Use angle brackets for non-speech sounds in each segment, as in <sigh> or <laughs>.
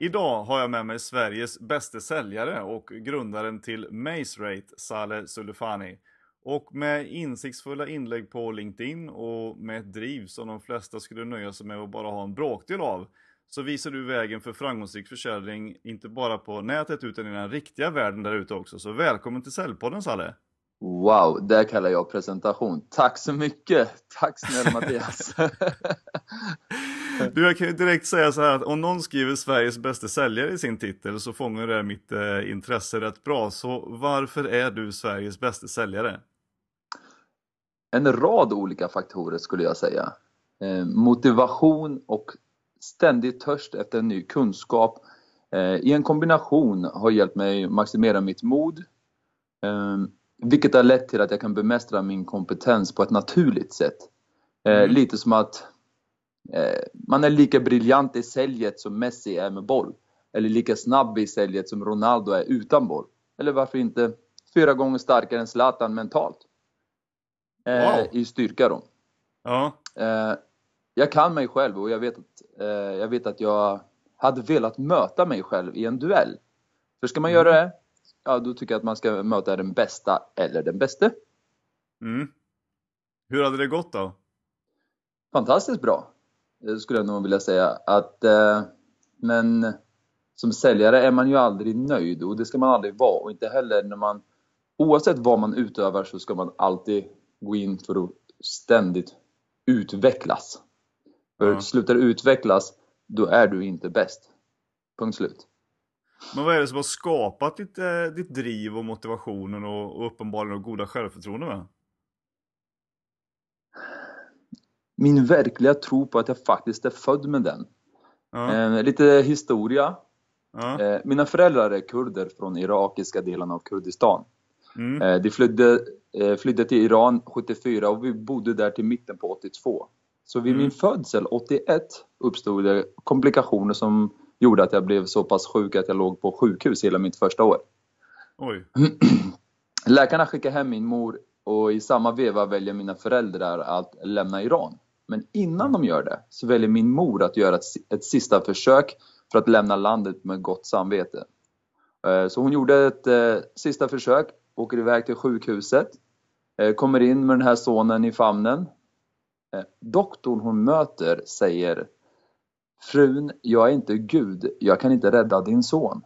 Idag har jag med mig Sveriges bästa säljare och grundaren till MaceRate, Saleh Sulufani. Och med insiktsfulla inlägg på LinkedIn och med ett driv som de flesta skulle nöja sig med att bara ha en bråkdel av, så visar du vägen för framgångsrik försäljning, inte bara på nätet utan i den riktiga världen där ute också. Så välkommen till Säljpodden Saleh! Wow, det kallar jag presentation. Tack så mycket! Tack snälla Mattias! <laughs> du, jag kan ju direkt säga så här att om någon skriver Sveriges bästa säljare i sin titel så fångar det mitt eh, intresse rätt bra. Så varför är du Sveriges bästa säljare? En rad olika faktorer skulle jag säga. Eh, motivation och ständig törst efter ny kunskap eh, i en kombination har hjälpt mig maximera mitt mod eh, vilket har lett till att jag kan bemästra min kompetens på ett naturligt sätt. Eh, mm. Lite som att eh, man är lika briljant i säljet som Messi är med boll. Eller lika snabb i säljet som Ronaldo är utan boll. Eller varför inte fyra gånger starkare än Zlatan mentalt. Eh, wow. I styrka då. Ja. Jag kan mig själv och jag vet, att, jag vet att jag hade velat möta mig själv i en duell. För ska man mm. göra det ja, då tycker jag att man ska möta den bästa eller den bäste. Mm. Hur hade det gått då? Fantastiskt bra, det skulle jag nog vilja säga. Att, eh, men som säljare är man ju aldrig nöjd och det ska man aldrig vara. Och inte heller när man, oavsett vad man utövar så ska man alltid gå in för att ständigt utvecklas. För ja. slutar du utvecklas, då är du inte bäst. Punkt slut. Men vad är det som har skapat ditt, eh, ditt driv och motivationen och, och uppenbarligen och goda självförtroende med? Min verkliga tro på att jag faktiskt är född med den. Ja. Eh, lite historia. Ja. Eh, mina föräldrar är kurder från irakiska delen av Kurdistan. Mm. De flydde, flydde till Iran 74 och vi bodde där till mitten på 82. Så vid mm. min födsel 81 uppstod det komplikationer som gjorde att jag blev så pass sjuk att jag låg på sjukhus hela mitt första år. Oj. <clears throat> Läkarna skickar hem min mor och i samma veva väljer mina föräldrar att lämna Iran. Men innan de gör det så väljer min mor att göra ett, ett sista försök för att lämna landet med gott samvete. Eh, så hon gjorde ett eh, sista försök, åker iväg till sjukhuset, eh, kommer in med den här sonen i famnen. Eh, doktorn hon möter säger Frun, jag är inte Gud, jag kan inte rädda din son.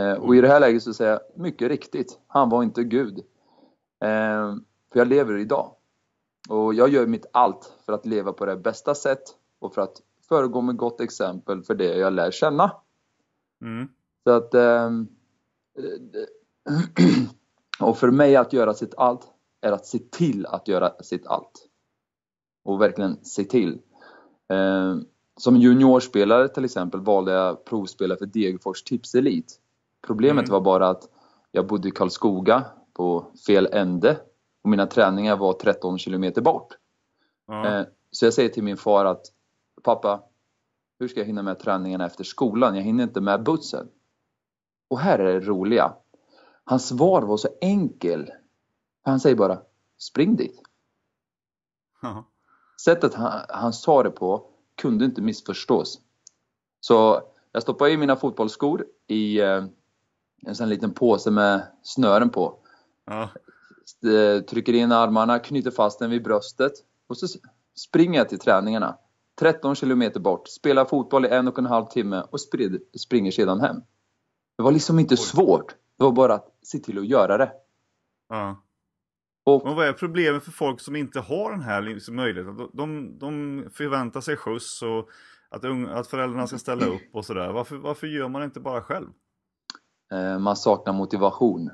Eh, och i det här läget så säger jag, mycket riktigt, han var inte Gud. Eh, för jag lever idag. Och jag gör mitt allt för att leva på det bästa sätt och för att föregå med gott exempel för det jag lär känna. Mm. Så att... Eh, <clears throat> och för mig att göra sitt allt är att se till att göra sitt allt. Och verkligen se till. Som juniorspelare till exempel valde jag provspela för Degerfors Tipselit. Problemet mm. var bara att jag bodde i Karlskoga på fel ände och mina träningar var 13 kilometer bort. Mm. Så jag säger till min far att Pappa, hur ska jag hinna med träningarna efter skolan? Jag hinner inte med bussen. Och här är det roliga. Hans svar var så enkel. Han säger bara, spring dit. Mm. Sättet han, han sa det på kunde inte missförstås. Så jag stoppar i mina fotbollsskor i eh, en sån liten påse med snören på. Ja. Eh, trycker in armarna, knyter fast den vid bröstet och så springer jag till träningarna. 13 kilometer bort, spelar fotboll i en och en halv timme och springer sedan hem. Det var liksom inte svårt. Det var bara att se till att göra det. Ja. Och, och vad är problemet för folk som inte har den här liksom möjligheten? De, de förväntar sig skjuts och att, unga, att föräldrarna ska ställa upp och sådär. Varför, varför gör man inte bara själv? Eh, man saknar motivation.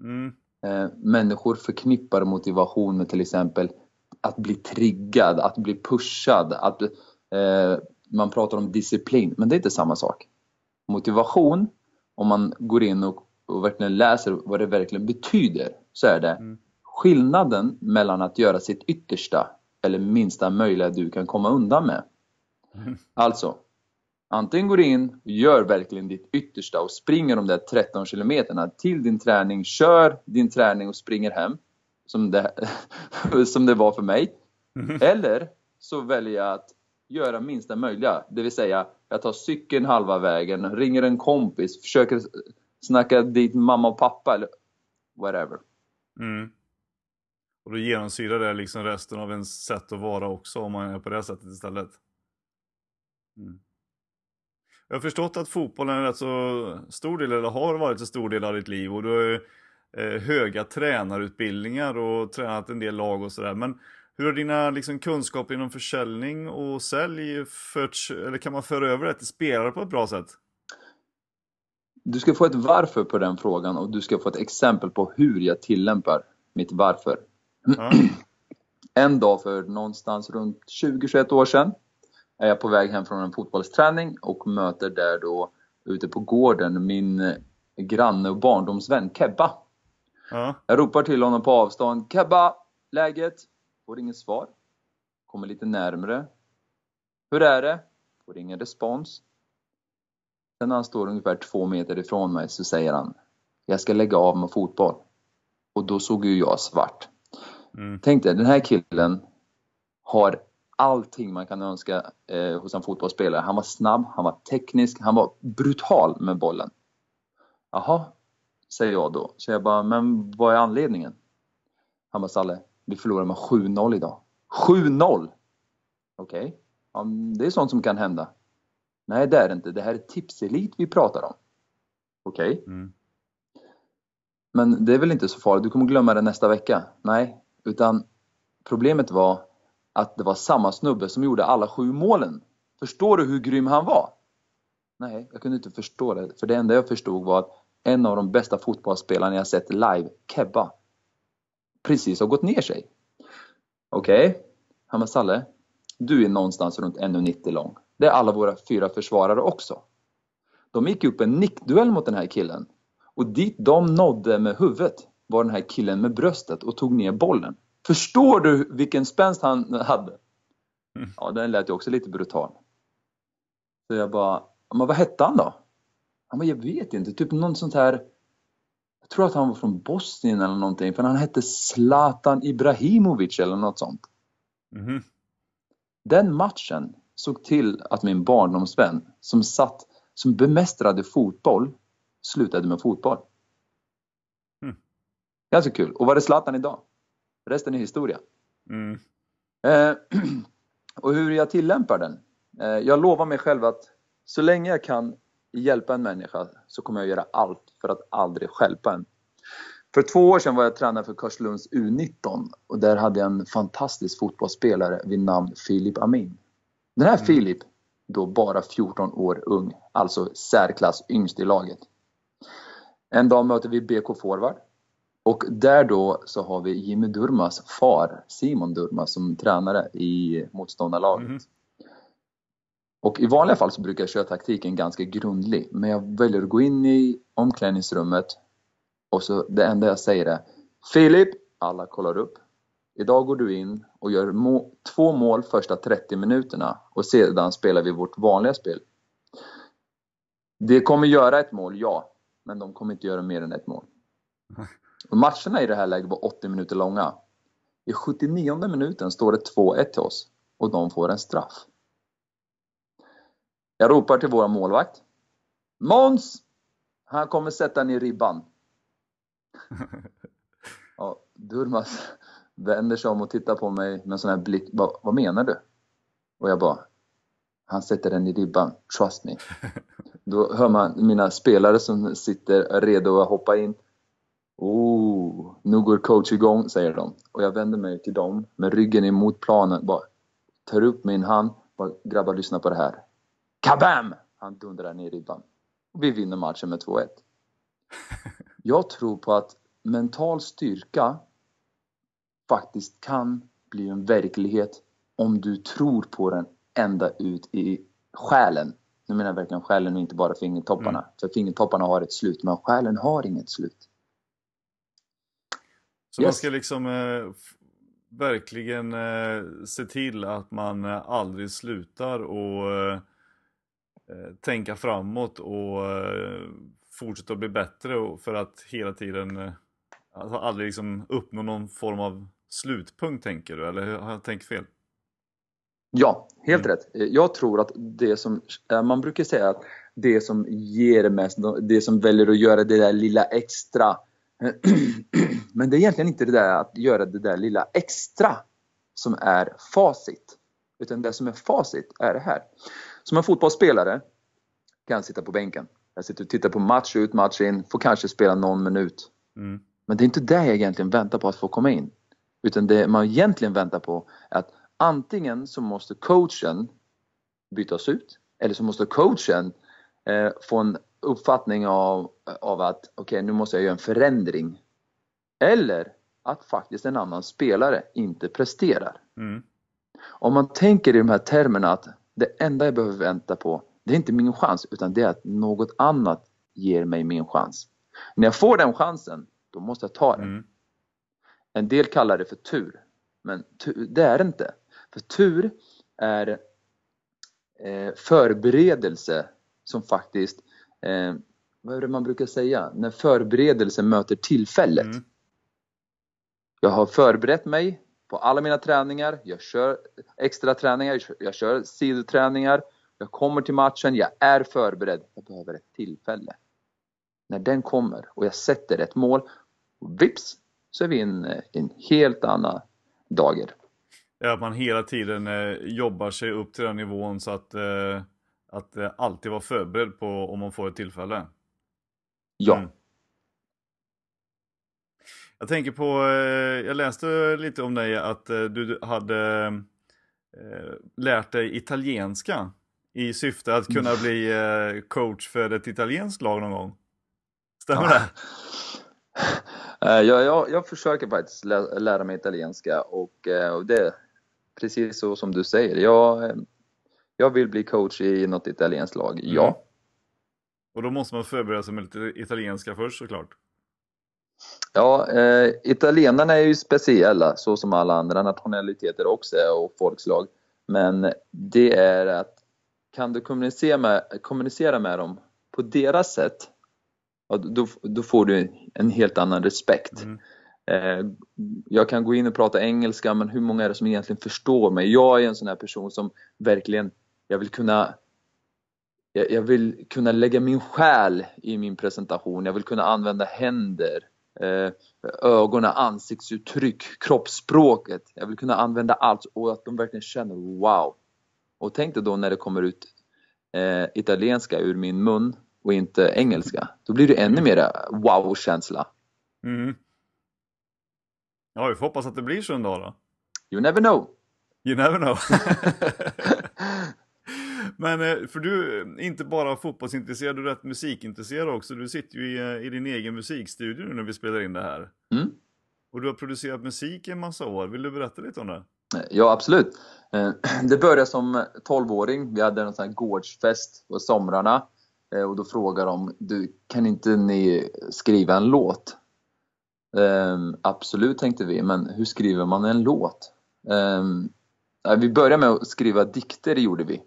Mm. Eh, människor förknippar motivation med till exempel att bli triggad, att bli pushad, att eh, man pratar om disciplin, men det är inte samma sak. Motivation, om man går in och, och verkligen läser vad det verkligen betyder, så är det mm skillnaden mellan att göra sitt yttersta eller minsta möjliga du kan komma undan med. Mm. Alltså, Antingen går du in och gör verkligen ditt yttersta och springer de där 13 kilometerna till din träning, kör din träning och springer hem, som det, <laughs> som det var för mig. Mm. Eller så väljer jag att göra minsta möjliga, det vill säga jag tar cykeln halva vägen, ringer en kompis, försöker snacka dit mamma och pappa eller whatever. Mm. Och då genomsyrar det liksom resten av ens sätt att vara också om man är på det sättet istället. Mm. Jag har förstått att fotbollen är rätt så stor del, eller har varit en stor del av ditt liv och du har eh, höga tränarutbildningar och tränat en del lag och sådär. Men hur har dina liksom, kunskaper inom försäljning och sälj förts, eller kan man föra över det till spelare på ett bra sätt? Du ska få ett varför på den frågan och du ska få ett exempel på hur jag tillämpar mitt varför. Ja. <clears throat> En dag för någonstans runt 20-21 år sedan är jag på väg hem från en fotbollsträning och möter där då ute på gården min granne och barndomsvän Kebba. Ja. Jag ropar till honom på avstånd. Kebba, läget? Får inget svar. Kommer lite närmre. Hur är det? Får ingen respons. Sen när han står ungefär två meter ifrån mig så säger han Jag ska lägga av med fotboll. Och då såg ju jag svart. Mm. Tänk dig, den här killen har allting man kan önska eh, hos en fotbollsspelare. Han var snabb, han var teknisk, han var brutal med bollen. Jaha, säger jag då. Så jag bara, men vad är anledningen? Han bara, Salle, vi förlorade med 7-0 idag. 7-0! Okej, okay. ja, det är sånt som kan hända. Nej, det är det inte. Det här är tipselit vi pratar om. Okej. Okay. Mm. Men det är väl inte så farligt, du kommer glömma det nästa vecka. Nej, utan problemet var att det var samma snubbe som gjorde alla sju målen. Förstår du hur grym han var? Nej, jag kunde inte förstå det. För det enda jag förstod var att en av de bästa fotbollsspelarna jag sett live, Kebba, precis har gått ner sig. Okej, okay. Hamas Salle, du är någonstans runt 1,90 lång. Det är alla våra fyra försvarare också. De gick upp en nickduell mot den här killen. Och dit de nådde med huvudet var den här killen med bröstet och tog ner bollen. Förstår du vilken spänst han hade? Mm. Ja, den lät ju också lite brutal. Så jag bara, men vad hette han då? Han bara, jag vet inte, typ något sånt här jag tror att han var från Bosnien eller någonting, för han hette Zlatan Ibrahimovic eller något sånt. Mm. Den matchen såg till att min barndomsvän som satt, som bemästrade fotboll, slutade med fotboll. Ganska kul. Och vad är Zlatan idag? Resten är historia. Mm. Eh, <clears throat> och hur jag tillämpar den? Eh, jag lovar mig själv att så länge jag kan hjälpa en människa så kommer jag göra allt för att aldrig skälpa en. För två år sedan var jag tränare för Karlslunds U19 och där hade jag en fantastisk fotbollsspelare vid namn Filip Amin. Den här mm. Filip, då bara 14 år ung, alltså särklass yngst i laget. En dag möter vi BK Forward och där då så har vi Jimmy Durmas far, Simon Durmas, som tränare i motståndarlaget. Mm. Och i vanliga fall så brukar jag köra taktiken ganska grundlig, men jag väljer att gå in i omklädningsrummet och så det enda jag säger är Filip, alla kollar upp. Idag går du in och gör må två mål första 30 minuterna och sedan spelar vi vårt vanliga spel. Det kommer göra ett mål, ja, men de kommer inte göra mer än ett mål. <laughs> Och matcherna i det här läget var 80 minuter långa. I 79 minuten står det 2-1 till oss och de får en straff. Jag ropar till vår målvakt. Måns! Han kommer sätta ner ribban. <laughs> Ja, Durmas vänder sig om och tittar på mig med en sån här blick. Vad, vad menar du? Och jag bara, han sätter den i ribban, trust me. <laughs> Då hör man mina spelare som sitter redo att hoppa in. Oh, nu går coach igång, säger de. Och jag vänder mig till dem med ryggen emot planen. Bara tar upp min hand. Bara, grabbar, lyssna på det här. Kabam! Han dundrar ner ribban. Och vi vinner matchen med 2-1. <laughs> Jag tror på att mental styrka faktiskt kan bli en verklighet om du tror på den ända ut i själen. Nu menar jag verkligen själen och inte bara fingertopparna. Mm. För fingertopparna har ett slut, men själen har inget slut. Så yes. man ska liksom eh, verkligen eh, se till att man eh, aldrig slutar och eh, eh, tänka framåt och eh, fortsätta att bli bättre för att hela tiden eh, alltså aldrig liksom uppnå någon form av slutpunkt tänker du eller har jag tänkt fel? Ja, helt mm. rätt. Jag tror att det som, man brukar säga att det som ger mest, det som väljer att göra det där lilla extra. <clears throat> Men det är egentligen inte det där att göra det där lilla extra som är facit. Utan det som är facit är det här. Som en fotbollsspelare kan sitta på bänken. Jag sitter och tittar på match ut, match in, får kanske spela någon minut. Mm. Men det är inte det jag egentligen väntar på att få komma in. Utan det man egentligen väntar på är att antingen så måste coachen bytas ut eller så måste coachen eh, få en uppfattning av, av att okej, okay, nu måste jag göra en förändring. Eller att faktiskt en annan spelare inte presterar. Mm. Om man tänker i de här termerna att det enda jag behöver vänta på, det är inte min chans utan det är att något annat ger mig min chans. När jag får den chansen, då måste jag ta den. Mm. En del kallar det för tur, men det är det inte. För tur är eh, förberedelse som faktiskt, eh, vad är det man brukar säga, när förberedelse möter tillfället. Mm. Jag har förberett mig på alla mina träningar, jag kör extra träningar, jag kör sidoträningar, jag kommer till matchen, jag är förberedd. Jag behöver ett tillfälle. När den kommer och jag sätter ett mål, vips så är vi i en, helt annan dager. Ja, att man hela tiden eh, jobbar sig upp till den nivån så att, eh, att eh, alltid vara förberedd på om man får ett tillfälle. Ja. Mm. Jag tänker på, eh, jag läste lite om dig att eh, du hade lärt dig italienska i syfte att kunna bli coach för ett italienskt lag någon gång. Stämmer ja. det? <laughs> Jag, jag, jag försöker faktiskt lära mig italienska och, och det är precis så som du säger. Jag, jag vill bli coach i något italienskt lag, ja. Mm. Och då måste man förbereda sig med lite italienska först såklart. Ja, eh, italienarna är ju speciella så som alla andra nationaliteter också är och folkslag. Men det är att kan du kommunicera med, kommunicera med dem på deras sätt, då, då får du en helt annan respekt. Mm. Eh, jag kan gå in och prata engelska, men hur många är det som egentligen förstår mig? Jag är en sån här person som verkligen, jag vill kunna jag vill kunna lägga min själ i min presentation, jag vill kunna använda händer, Eh, ögonen, ansiktsuttryck, kroppsspråket. Jag vill kunna använda allt och att de verkligen känner wow. Och tänk dig då när det kommer ut eh, italienska ur min mun och inte engelska. Då blir det ännu mer wow-känsla. Mm. Ja, vi får hoppas att det blir så en dag då. You never know. You never know. <laughs> Men eh, för du är inte bara fotbollsintresserad, du är rätt musikintresserad också. Du sitter ju i, eh, i din egen musikstudio nu när vi spelar in det här. Mm. Och du har producerat musik i en massa år. Vill du berätta lite om det? Ja, absolut. Eh, <clears throat> det började som 12-åring. Vi hade en sån här gårdsfest på somrarna. Och då frågade de, du, kan inte ni skriva en låt? Um, absolut tänkte vi, men hur skriver man en låt? Um, vi började med att skriva dikter, gjorde vi.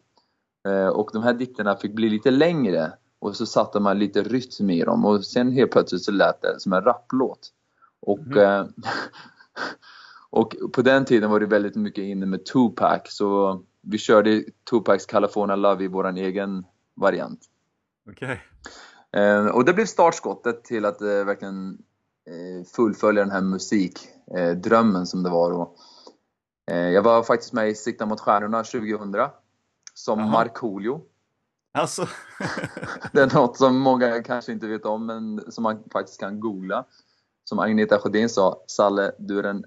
Eh, och de här dikterna fick bli lite längre och så satte man lite rytm i dem och sen helt plötsligt så lät det som en rapplåt. Och, mm. <laughs> och på den tiden var det väldigt mycket inne med Tupac så vi körde Tupacs California Love i vår egen variant. Okay. Eh, och det blev startskottet till att verkligen fullfölja den här musikdrömmen som det var då. Jag var faktiskt med i Sikta mot stjärnorna 2000 som Aha. Markoolio. Alltså. <laughs> det är något som många kanske inte vet om, men som man faktiskt kan googla. Som Agneta Sjödin sa, Salle, du är den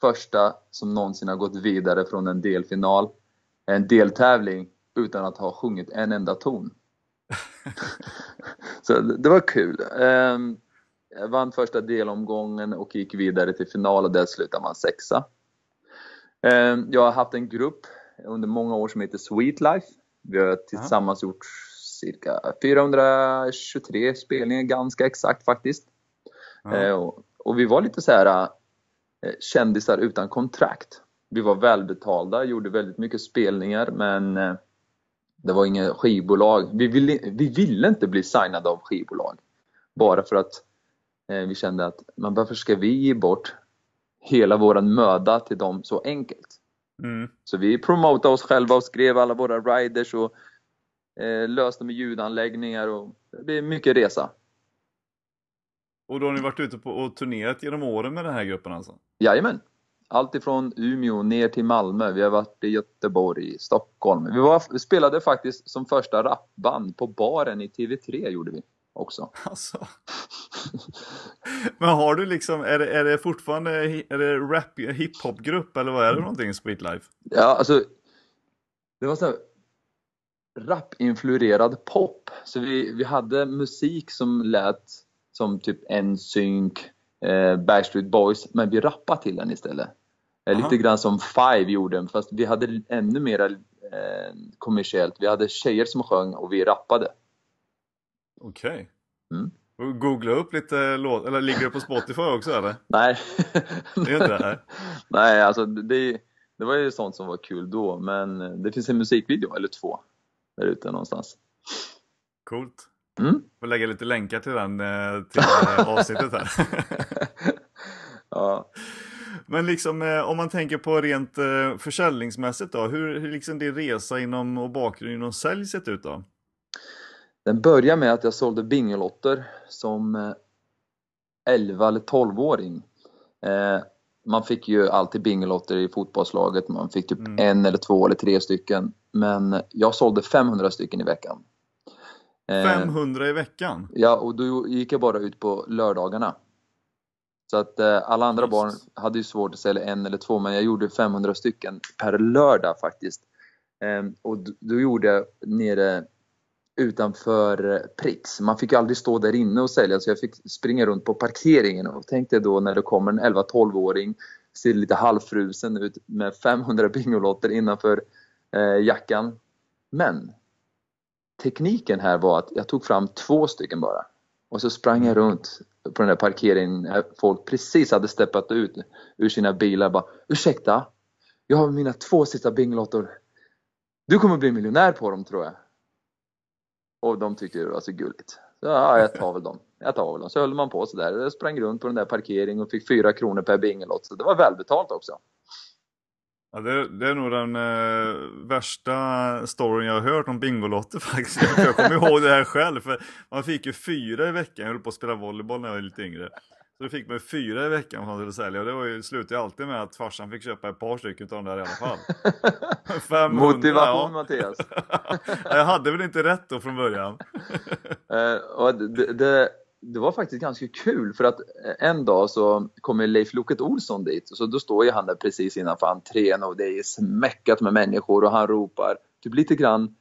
första som någonsin har gått vidare från en delfinal, en deltävling, utan att ha sjungit en enda ton. <laughs> Så det var kul. Ehm, jag vann första delomgången och gick vidare till final och där slutade man sexa. Ehm, jag har haft en grupp under många år som heter Sweet Life. Vi har tillsammans gjort cirka 423 spelningar, ganska exakt faktiskt. Eh, och, och, vi var lite så här eh, kändisar utan kontrakt. Vi var välbetalda, gjorde väldigt mycket spelningar men eh, Det var inget skivbolag. Vi ville, vi ville inte bli signade av skivbolag. Bara för att eh, vi kände att men varför ska vi ge bort hela våran möda till dem så enkelt? Mm. Så vi promotade oss själva och skrev alla våra riders och eh, löste med ljudanläggningar och det blev mycket resa. Och då har ni varit ute på och turnerat genom åren med den här gruppen alltså? Jajamän! Allt ifrån Umeå ner till Malmö. Vi har varit i Göteborg, Stockholm. Vi, var, spelade faktiskt som första rapband på baren i TV3 gjorde vi också. <laughs> Alltså. Men har du liksom, är det, är det fortfarande är det rap, hiphopgrupp eller vad är det någonting, Spritlife? Ja, alltså. Det var så här rap-influerad pop. Så vi, vi hade musik som lät som typ NSYNC, eh, Backstreet Boys, men vi rappade till den istället. Eh. Lite grann som Five gjorde, fast vi hade ännu mer eh, kommersiellt. Vi hade tjejer som sjöng och vi rappade. Okej. Mm. Och Googla upp lite låt, eller ligger det på Spotify också eller? <laughs> Nej. Det inte det? här? <laughs> Nej, alltså det, det var ju sånt som var kul då, men det finns en musikvideo, eller två, där ute någonstans. Coolt. Mm. Får lägga lite länkar till den eh, till eh, <laughs> avsnittet här. ja. Men liksom eh, om man tänker på rent försäljningsmässigt då, hur, hur liksom din resa inom och bakgrund inom sälj sett ut då? Den började med att jag sålde bingelotter som eh, 11 eller 12-åring. Eh, man fick ju alltid bingelotter i fotbollslaget, man fick typ Mm. en eller två eller tre stycken. Men jag sålde 500 stycken i veckan. Eh, 500 i veckan? Ja, och då gick jag bara ut på lördagarna. Så att eh, alla andra Just. barn hade ju svårt att sälja en eller två, men jag gjorde 500 stycken per lördag faktiskt. Ehm, och då gjorde jag nere utanför eh, Prix. Man fick ju aldrig stå där inne och sälja, så jag fick springa runt på parkeringen. Och tänkte då när det kommer en 11-12-åring, ser lite halvfrusen ut med 500 bingolotter innanför eh, jackan. Men tekniken här var att jag tog fram två stycken bara. Och så sprang jag runt på den där parkeringen när folk precis hade steppat ut ur sina bilar. Bara, Ursäkta, jag har mina två sista bingolottor. Du kommer bli miljonär på dem tror jag. Och de tyckte det var så gulligt. Så ja, jag tar väl dem. Jag tar väl dem. Så höll man på sådär. Jag sprang runt på den där parkeringen och fick fyra kronor per bingolott. Så det var välbetalt också. Ja, det, det är nog den eh, värsta storyn jag har hört om Bingolotter <laughs> faktiskt. Jag kommer ihåg det här själv. För man fick ju fyra i veckan. Jag höll på att spela volleyboll när jag var lite yngre. Så då fick man fyra i veckan man skulle sälja. Och det var ju, slutade alltid med att farsan fick köpa ett par stycken av de där i alla fall. <laughs> 500, Motivation ja. Mattias. <laughs> Jag hade väl inte rätt då från början. <laughs> Eh, och det, det, det var faktiskt ganska kul för att eh, en dag så kommer Leif Loket Olsson dit och så då står ju han där precis innanför entrén och det är smäckat med människor och han ropar typ lite grann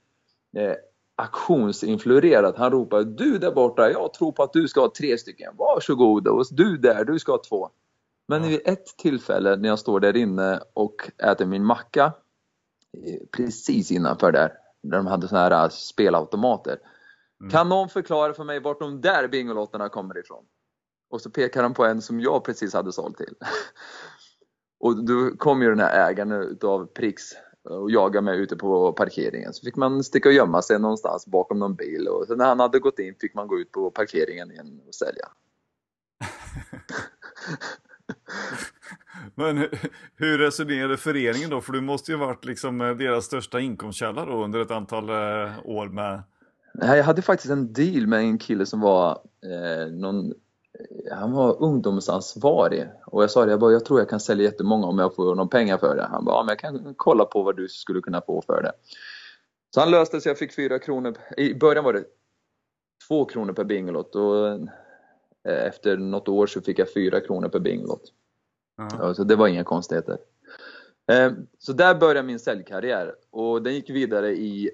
eh, aktionsinfluerat. Han ropar du där borta, jag tror på att du ska ha tre stycken. Varsågod och du där, du ska ha två. Men vid ett tillfälle när jag står där inne och äter min macka eh, precis innanför där, där de hade såna här eh, spelautomater. Mm. Kan någon förklara för mig vart de där bingolotterna kommer ifrån? Och så pekar han på en som jag precis hade sålt till. <laughs> Och då kom ju den här ägaren utav Prix och jagade mig ute på parkeringen. Så fick man sticka och gömma sig någonstans bakom någon bil och sen när han hade gått in fick man gå ut på parkeringen igen och sälja. <laughs> Men hur, hur resonerade föreningen då? För du måste ju varit liksom eh, deras största inkomstkälla då under ett antal eh, år med. Jag hade faktiskt en deal med en kille som var eh, någon han var ungdomsansvarig och jag sa det, jag, bara, jag tror jag kan sälja jättemånga om jag får någon pengar för det. Han bara, ja, men jag kan kolla på vad du skulle kunna få för det. Så han löste så jag fick fyra kronor. I början var det två kronor per bingolott och eh, efter något år så fick jag fyra kronor per bingolott. Ja, så det var inga konstigheter. Eh, Så där började min säljkarriär och den gick vidare i,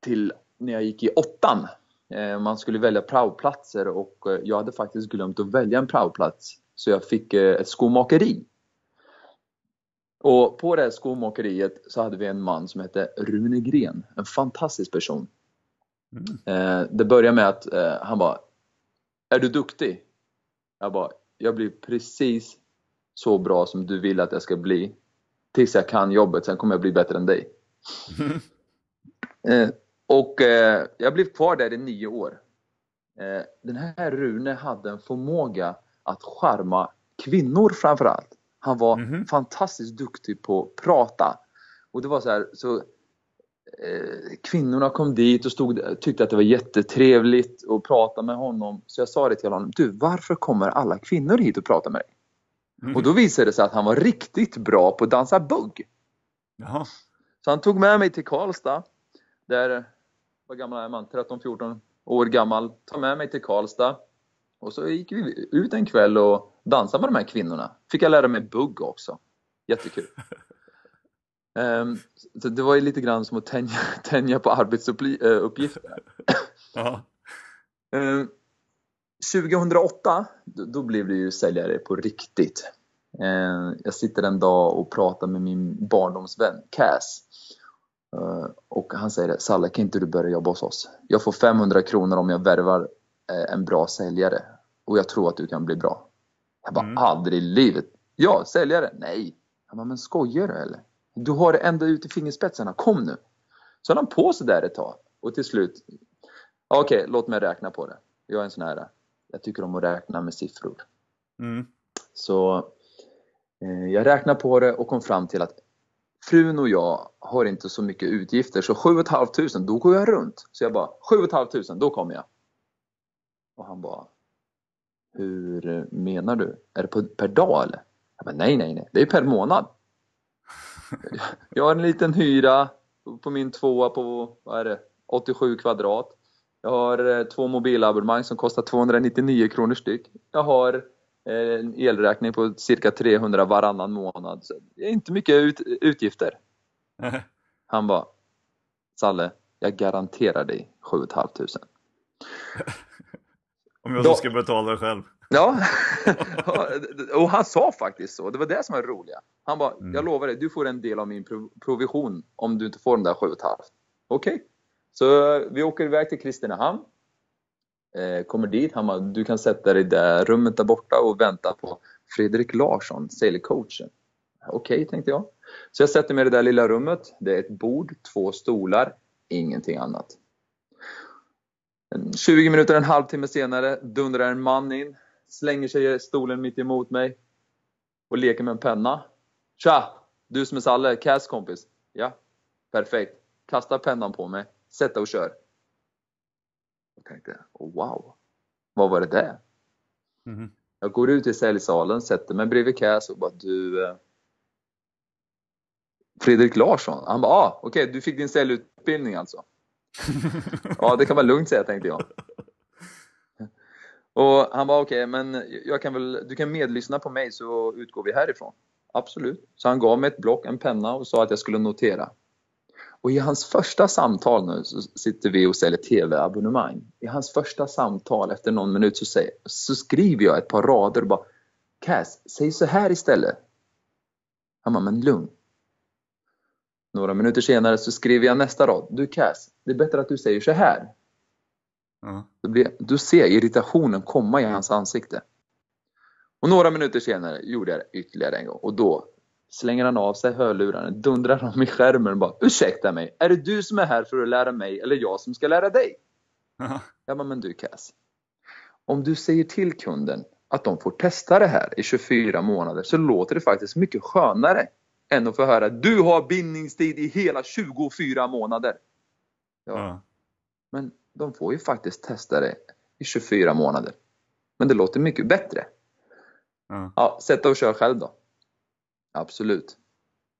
till när jag gick i åttan. Eh, Man skulle välja praoplatser och eh, jag hade faktiskt glömt att välja en praoplats. Så jag fick eh, ett skomakeri. Och på det här skomakeriet så hade vi en man som hette Rune Gren. En fantastisk person. Mm. Det började med att han bara Är du duktig? Jag bara Jag blir precis så bra som du vill att jag ska bli. Tills jag kan jobbet, sen kommer jag bli bättre än dig. <laughs> Och eh, jag blev kvar där i nio år. Eh, den här Rune hade en förmåga att charma kvinnor framförallt. Han var Mhm. fantastiskt duktig på att prata. Och det var så här, så eh, kvinnorna kom dit och stod, tyckte att det var jättetrevligt att prata med honom. Så jag sa det till honom, du varför kommer alla kvinnor hit och pratar med dig? Mhm. Och då visade det sig att han var riktigt bra på att dansa bugg. Jaha. Så han tog med mig till Karlstad. Där, vad gammal är man? 13-14 år gammal. Tog med mig till Karlstad. Och så gick vi ut en kväll och dansade med de här kvinnorna. Fick jag lära mig bugg också. Jättekul. <laughs> Ehm, så det var ju lite grann som att tänja, <laughs> tänja på arbetsuppgifter. <laughs> Ehm, 2008, då, då blev det ju säljare på riktigt. Ehm, jag sitter en dag och pratar med min barndomsvän Cass. Ehm, och han säger Salle, kan inte du börja jobba hos oss? Jag får 500 kronor om jag värvar eh, en bra säljare. Och jag tror att du kan bli bra. Jag bara, Mm. aldrig i livet. Ja, säljare? Nej. Han bara, men skojar du eller? Du har det ända ut i fingerspetsarna, kom nu. Så höll han på så där ett tag. Och till slut, okej, låt mig räkna på det. Jag är en sån här, jag tycker om att räkna med siffror. Mm. Så eh, jag räknade på det och kom fram till att frun och jag har inte så mycket utgifter så 7 500 då går jag runt. Så jag bara 7 500 då kommer jag. Och han bara Hur menar du? Är det på, per dag eller? Jag bara, nej, nej, nej, det är per månad. Jag har en liten hyra på min tvåa på, vad är det, 87 kvadrat. Jag har eh, två mobilabonnemang som kostar 299 kronor styck. Jag har en elräkning på cirka 300 varannan månad. Så det är inte mycket ut, utgifter. Han bara, Salle, jag garanterar dig 7 500. <laughs> Om jag Då- ska betala det själv. Ja, <laughs> och han sa faktiskt så. Det var det som var roliga. Han bara, Mm. jag lovar dig, du får en del av min prov- provision om du inte får de där 7 500. Okej. Så eh, vi åker iväg till Kristinehamn. Eh, kommer dit, han bara, du kan sätta dig i det rummet där borta och vänta på Fredrik Larsson, säljcoachen. Okej, tänkte jag. Så jag sätter mig i det där lilla rummet. Det är ett bord, två stolar, ingenting annat. 20 minuter, en halvtimme senare dundrar en man in, slänger sig i stolen mitt emot mig och leker med en penna. Tja! Du som är Salle, Cass kompis. Ja, perfekt. Kasta pennan på mig, sätta och kör. Jag tänkte, oh, wow, vad var det där? Mhm. Jag går ut i säljsalen, sätter mig bredvid Cass och bara du... eh, Fredrik Larsson? Han bara, ah, okej, du fick din säljutbildning alltså? <laughs> Ja, det kan man lugnt säga, tänkte jag. Och han bara, okej, men jag kan väl, du kan medlyssna på mig så utgår vi härifrån. Absolut. Så han gav mig ett block, en penna och sa att jag skulle notera. Och i hans första samtal nu så sitter vi och säljer TV-abonnemang. I hans första samtal efter någon minut så, säger, så skriver jag ett par rader och bara Cass, säg så här istället. Han bara, men lugn. Några minuter senare så skriver jag nästa rad. Du Cass, det är bättre att du säger så här. Blir, du ser irritationen komma i hans ansikte. Och några minuter senare gjorde jag det ytterligare en gång och då slänger han av sig hörlurarna, dundrar dem i skärmen och bara Ursäkta mig, är det du som är här för att lära mig eller jag som ska lära dig? Ja. Jag bara, men du Cass. Om du säger till kunden att de får testa det här i 24 månader så låter det faktiskt mycket skönare än att få höra du har bindningstid i hela 24 månader. Ja, Ja. men de får ju faktiskt testa det i 24 månader. Men det låter mycket bättre. Ja. Ja, sätta och kör själv då. Absolut.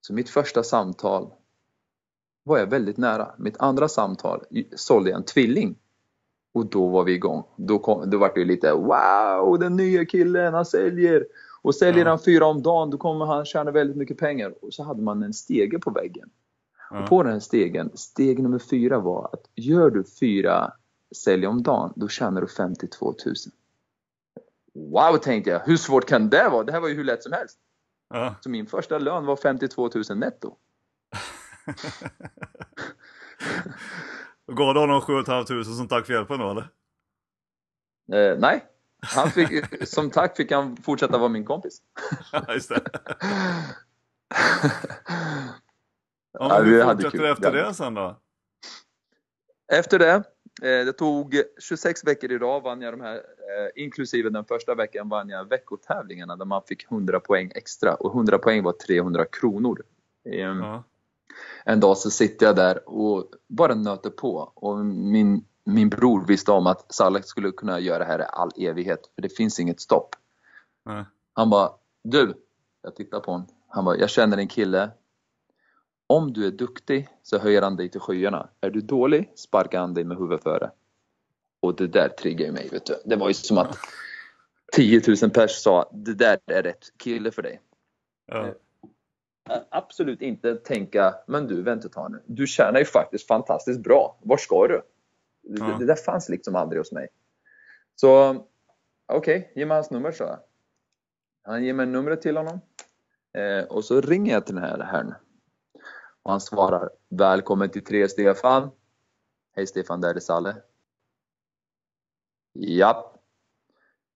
Så mitt första samtal var jag väldigt nära. Mitt andra samtal sålde jag en tvilling. Och då var vi igång. Då, kom, då var det lite wow, den nya killen, han säljer. Och säljer Ja. han fyra om dagen, då kommer han tjäna väldigt mycket pengar. Och så hade man en stege på väggen. Ja. Och på den här stegen, steg nummer fyra var att gör du fyra sälj om dagen, då tjänar du 52 000. Wow, tänkte jag. Hur svårt kan det vara? Det här var ju hur lätt som helst. Ja. Så min första lön var 52 000 netto. Gav du honom 7 500 som tack för hjälpen då eller? Eh, nej, han fick, som tack fick han fortsätta vara min kompis. Just det. <laughs> Ja, men vi hur fortsätter kul. det efter det sen då? Efter det, eh, det tog 26 veckor i rad vann jag de här, eh, inklusive den första veckan vann jag veckotävlingarna där man fick 100 poäng extra och 100 poäng var 300 kronor. Ehm, Ja. En dag så sitter jag där och bara nöter på och min, min bror visste om att Saleh skulle kunna göra det här i all evighet för det finns inget stopp. Nej. Han bara, du, jag tittar på honom. Han bara, jag känner en kille. Om du är duktig så höjer han dig till skyarna. Är du dålig sparkar han dig med huvudet före. Och det där triggar ju mig, vet du. Det var ju som att 10 000 pers sa, det där är rätt kille för dig. Ja. Absolut inte tänka, men du vänta ett tag nu. Du tjänar ju faktiskt fantastiskt bra. Var ska du? Det, Ja. det där fanns liksom aldrig hos mig. Så okej, ge mig hans nummer så. Han ger mig numret till honom. Eh, och så ringer jag till den här herrn. Och han svarar Välkommen till tre Stefan. Hej Stefan, där är Salle. Japp.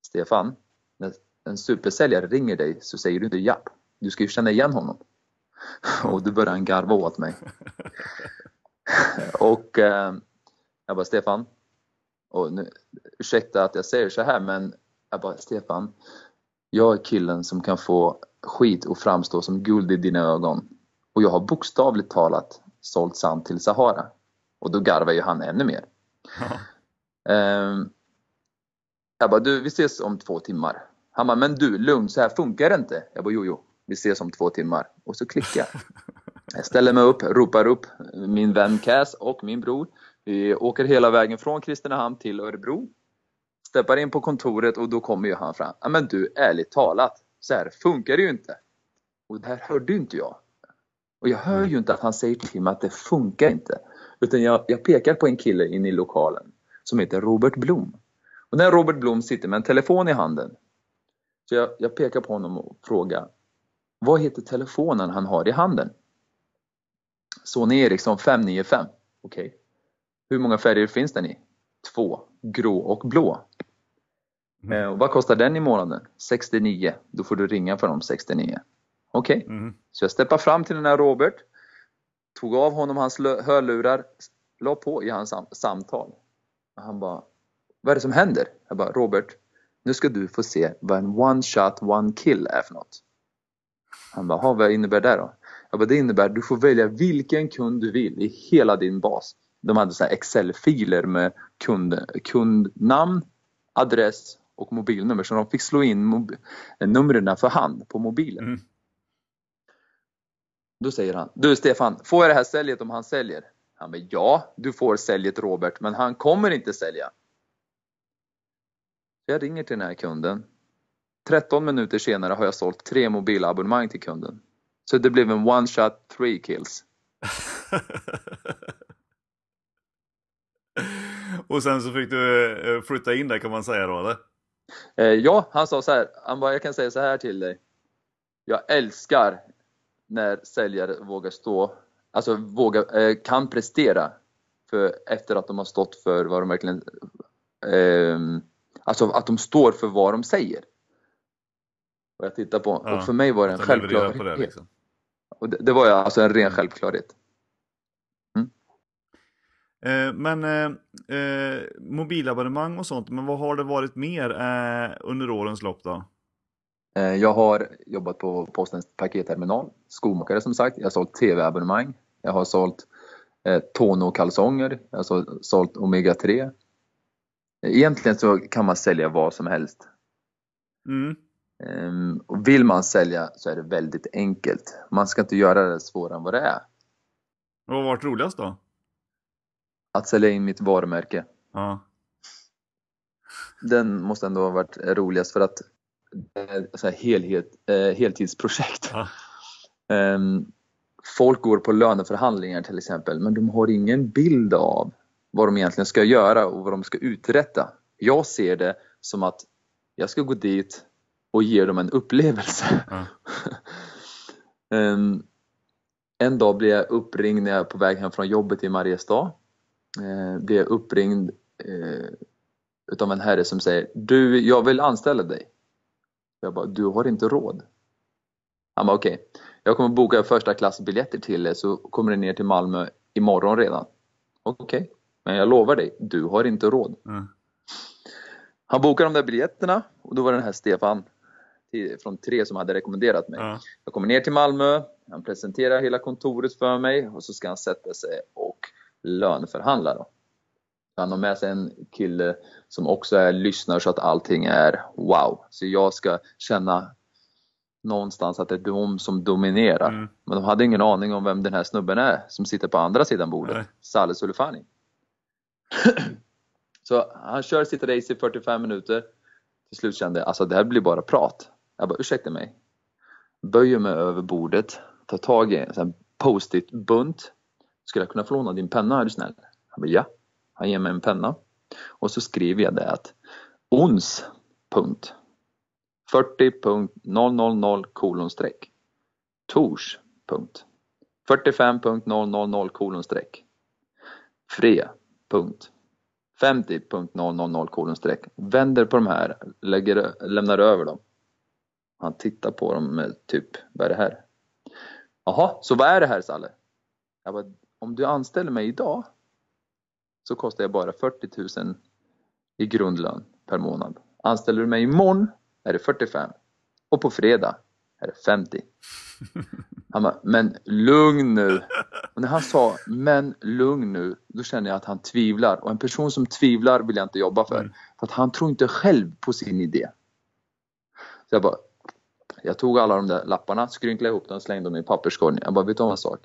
Stefan, när en supersäljare ringer dig så säger du inte japp. Du ska ju känna igen honom. Och då börjar han garva åt mig. <laughs> och eh, jag bara Stefan, och nu, ursäkta att jag säger så här men jag bara Stefan, jag är killen som kan få skit och framstå som guld i dina ögon. Och jag har bokstavligt talat sålt sand till Sahara. Och då garvar ju han ännu mer. Ehm, jag bara, du vi ses om två timmar. Han bara, men du lugn, så här funkar det inte. Jag bara, jo jo, vi ses om två timmar. Och så klickar jag. <laughs> Jag ställer mig upp, ropar upp min vän Cass och min bror. Vi åker hela vägen från Kristinehamn till Örebro. Steppar in på kontoret och då kommer ju han fram. Men du, ärligt talat, så här funkar det ju inte. Och det här hörde ju inte jag. Och jag hör ju inte att han säger till mig att det funkar inte. Utan jag, jag pekar på en kille inne i lokalen som heter Robert Blom. Och när Robert Blom sitter med en telefon i handen så jag, jag pekar på honom och frågar Vad heter telefonen han har i handen? Sony Ericsson 595. Okej. Hur många färger finns den i? Två. Grå och blå. Mm. Eh, och vad kostar den i månaden? 69. Då får du ringa för de 69. Okej. Mm. Så jag steppade fram till den här Robert, tog av honom hans hörlurar, la på i hans sam- samtal. Och han bara, vad är det som händer? Jag bara, Robert, nu ska du få se vad en one shot, one kill är för något. Han bara, "Ha, vad innebär det då? Jag bara, det innebär att du får välja vilken kund du vill i hela din bas. De hade så här Excel-filer med kund, kundnamn, adress och mobilnummer. Så de fick slå in numren för hand på mobilen. Mm. Då säger han, du Stefan, får jag det här säljet om han säljer? Han bara, ja, du får säljet Robert, men han kommer inte sälja. Jag ringer till den här kunden. 13 minuter senare har jag sålt tre mobilabonnemang till kunden. Så det blev en one shot, three kills. <laughs> Och sen så fick du eh, flytta in där kan man säga då eller? Eh, ja, han sa så här, han bara, jag kan säga så här till dig. Jag älskar när säljare vågar stå, alltså vågar, eh, kan prestera för, efter att de har stått för vad de verkligen, eh, alltså att de står för vad de säger. Och jag tittar på, Ja, och för mig var det en självklarhet. det liksom. Och det, det var ju alltså en ren självklarhet. Eh, men eh, eh, mobilabonnemang och sånt, men vad har det varit mer eh, under årens lopp då? Eh, Jag har jobbat på Postens paketterminal, skomakare som sagt. Jag har sålt TV-abonnemang. Jag har sålt eh, Tono-kalsonger. Jag har så- sålt Omega 3. Egentligen så kan man sälja vad som helst. Mm. Ehm, Och vill man sälja så är det väldigt enkelt. Man ska inte göra det svårare än vad det är. Vad har varit roligast då? Att sälja in mitt varumärke. Ja. Den måste ändå ha varit roligast för att så här helhet, eh, heltidsprojekt. Ja. <laughs> Ehm, folk går på löneförhandlingar till exempel, men de har ingen bild av vad de egentligen ska göra och vad de ska uträtta. Jag ser det som att jag ska gå dit och ge dem en upplevelse. Ja. <laughs> Ehm, en dag blev jag uppringd när jag är på väg hem från jobbet i Mariestad. Uh, blev jag uppringd uh, utav en herre som säger Du, jag vill anställa dig. Jag bara, du har inte råd. Han bara, okej. Jag kommer boka första klassbiljetter till er så kommer ni ner till Malmö imorgon redan. Okej. Men jag lovar dig, du har inte råd. Mm. Han bokade de där biljetterna och då var det den här Stefan från Tre som hade rekommenderat mig. Ja. Jag kommer ner till Malmö, han presenterar hela kontoret för mig och så ska han sätta sig och löneförhandla. Då. Han har med sig en kille som också är lyssnare så att allting är wow. Så jag ska känna någonstans att det är de som dominerar. Mm. Men de hade ingen aning om vem den här snubben är som sitter på andra sidan bordet. Nej. Saleh Soleifani. <clears throat> så han kör sitt race i 45 minuter. Till slut kände jag alltså det här blir bara prat. Jag bara ursäkta mig. Böjer mig över bordet, tar tag i en post-it bunt. Skulle jag kunna få låna din penna är du snäll? Han bara ja. Han ger mig en penna. Och så skriver jag det att ons punkt 40.000 kolon streck tors punkt 45.000 kolon streck fre punkt 50.000 kolon streck vänder på de här, lägger, lämnar över dem. Han tittar på dem med typ, vad är det här? Jaha, så vad är det här Salle? Jag bara, om du anställer mig idag så kostar jag bara 40 000 i grundlön per månad. Anställer du mig imorgon är det 45 och på fredag är det 50. <laughs> Han bara, men lugn nu. Och när han sa, men lugn nu, då känner jag att han tvivlar. Och en person som tvivlar vill jag inte jobba för. Mm. För att han tror inte själv på sin idé. Så jag bara, jag tog alla de där lapparna, skrynklade ihop dem och slängde dem i papperskorgen. Jag bara, vet du om en sak?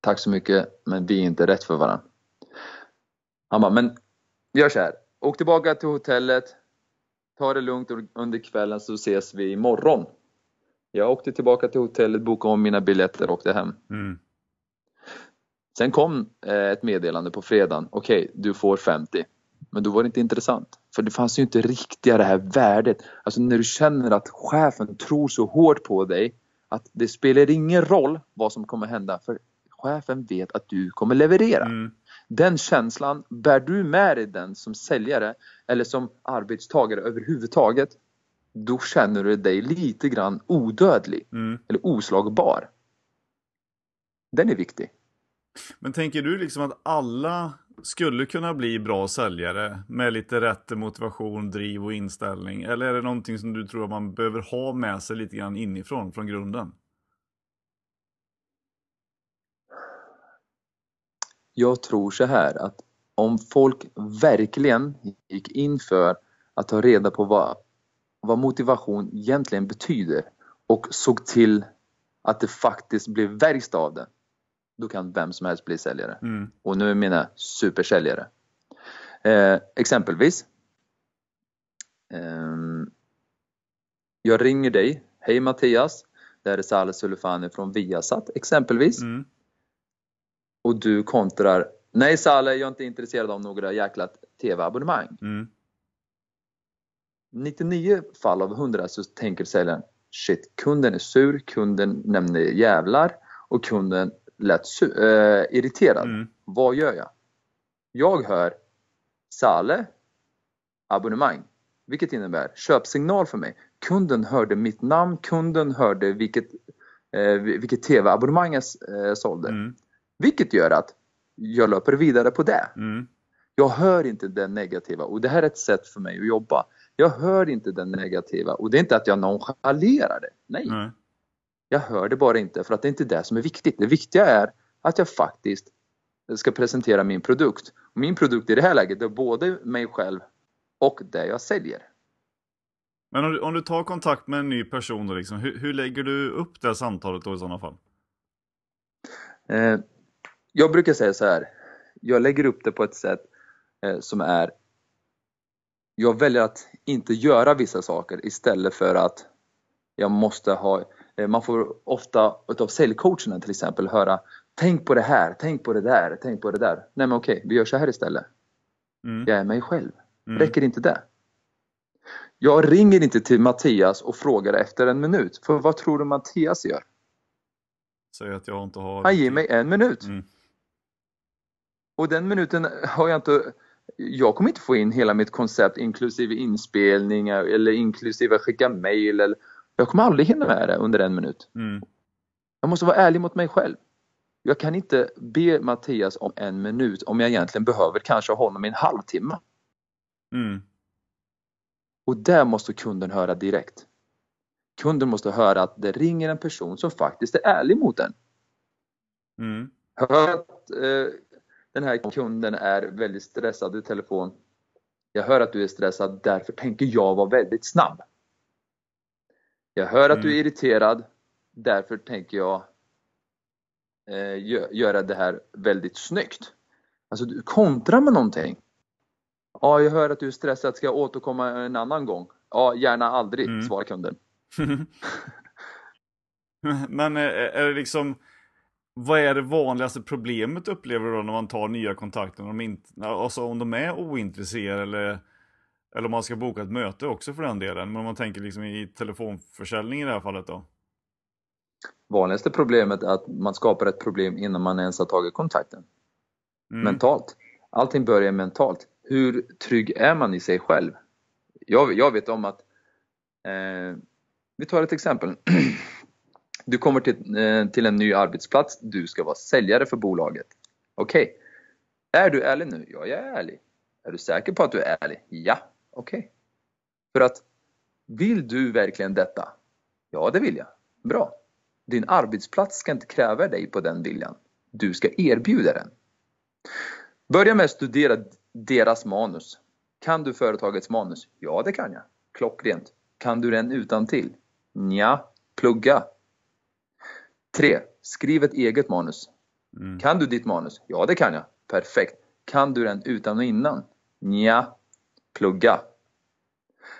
Tack så mycket, men vi är inte rätt för varandra. Han bara, men gör så här. Åk tillbaka till hotellet. Ta det lugnt under kvällen så ses vi imorgon. Jag åkte tillbaka till hotellet, bokade om mina biljetter och åkte hem. Mm. Sen kom eh, ett meddelande på fredagen. Okej, du får 50. Men då var det inte intressant. För det fanns ju inte riktiga det här värdet. Alltså när du känner att chefen tror så hårt på dig att det spelar ingen roll vad som kommer hända. För chefen vet att du kommer leverera. Mm. Den känslan, bär du med dig den som säljare eller som arbetstagare överhuvudtaget, då känner du dig lite grann odödlig Mm. eller oslagbar. Den är viktig. Men tänker du liksom att alla skulle kunna bli bra säljare med lite rätt motivation, driv och inställning? Eller är det någonting som du tror att man behöver ha med sig lite grann inifrån, från grunden? Jag tror så här att om folk verkligen gick in för att ta reda på vad, vad motivation egentligen betyder och såg till att det faktiskt blev verkstad av det, då kan vem som helst bli säljare. Mm. Och nu menar jag supersäljare. Eh, exempelvis. ehm, jag ringer dig. Hej Mattias. Det här är Saleh Sulefani från Viasat exempelvis. Mm. Och du kontrar. Nej Saleh, jag är inte intresserad av några jäkla TV-abonnemang. Mm. 99 fall av 100 så tänker säljaren Shit, kunden är sur, kunden nämner jävlar och kunden lät su- eh, irriterad. Mm. Vad gör jag? Jag hör Sale abonnemang, vilket innebär köpsignal för mig. Kunden hörde mitt namn, kunden hörde vilket, eh, vilket TV-abonnemang jag eh, sålde. Mm. Vilket gör att jag löper vidare på det. Mm. Jag hör inte den negativa och det här är ett sätt för mig att jobba. Jag hör inte den negativa och det är inte att jag nonchalerar det. Nej, Nej. jag hör det bara inte för att det är inte det som är viktigt. Det viktiga är att jag faktiskt ska presentera min produkt. Och min produkt i det här läget är både mig själv och det jag säljer. Men om du, om du tar kontakt med en ny person då liksom, hur, hur lägger du upp det samtalet då i sådana fall? Eh, jag brukar säga så här. Jag lägger upp det på ett sätt eh, som är jag väljer att inte göra vissa saker istället för att jag måste ha eh, man får ofta utav säljcoacherna till exempel höra Tänk på det här, tänk på det där, tänk på det där. Nej men okej, vi gör så här istället. Mm. Jag är mig själv. Mm. Räcker inte det? Jag ringer inte till Mattias och frågar efter en minut. För vad tror du Mattias gör? Säg att jag inte har... Han ger mig en minut. Mm. Och den minuten har jag inte... Jag kommer inte få in hela mitt koncept inklusive inspelningar eller inklusive skicka mail. Eller, jag kommer aldrig hinna med det under en minut. Mm. Jag måste vara ärlig mot mig själv. Jag kan inte be Mattias om en minut om jag egentligen behöver kanske honom i en halvtimme. Mm. Och det måste kunden höra direkt. Kunden måste höra att det ringer en person som faktiskt är ärlig mot den. Mm. Hör att eh, den här kunden är väldigt stressad i telefon. Jag hör att du är stressad, därför tänker jag vara väldigt snabb. Jag hör att du är Mm. irriterad, därför tänker jag eh, gö- göra det här väldigt snyggt. Alltså du kontrar med någonting. Ja, jag hör att du är stressad, ska jag återkomma en annan gång? Ja, gärna aldrig, Mm. svarar kunden. <laughs> Men är, är det liksom, vad är det vanligaste problemet upplever du då när man tar nya kontakter? Om de, inte, alltså om de är ointresserade eller, eller om man ska boka ett möte också för den delen. Men om man tänker liksom i telefonförsäljning i det här fallet då? Vanligaste problemet är att man skapar ett problem innan man ens har tagit kontakten. Mm. mentalt. Allting börjar mentalt. Hur trygg är man i sig själv? Jag, jag vet om att, eh, vi tar ett exempel. <clears throat> Du kommer till, eh, till en ny arbetsplats, du ska vara säljare för bolaget. Okej. Är du ärlig nu? Ja, jag är ärlig. Är du säker på att du är ärlig? Ja. Okej. För att, vill du verkligen detta? Ja, det vill jag. Bra. Din arbetsplats ska inte kräva dig på den viljan. Du ska erbjuda den. Börja med att studera deras manus. Kan du företagets manus? Ja, det kan jag. Klockrent. Kan du den utan till? Nja, plugga. 3. Skriv ett eget manus. Mm. Kan du ditt manus? Ja, det kan jag. Perfekt. Kan du den utan och innan? Nja, plugga.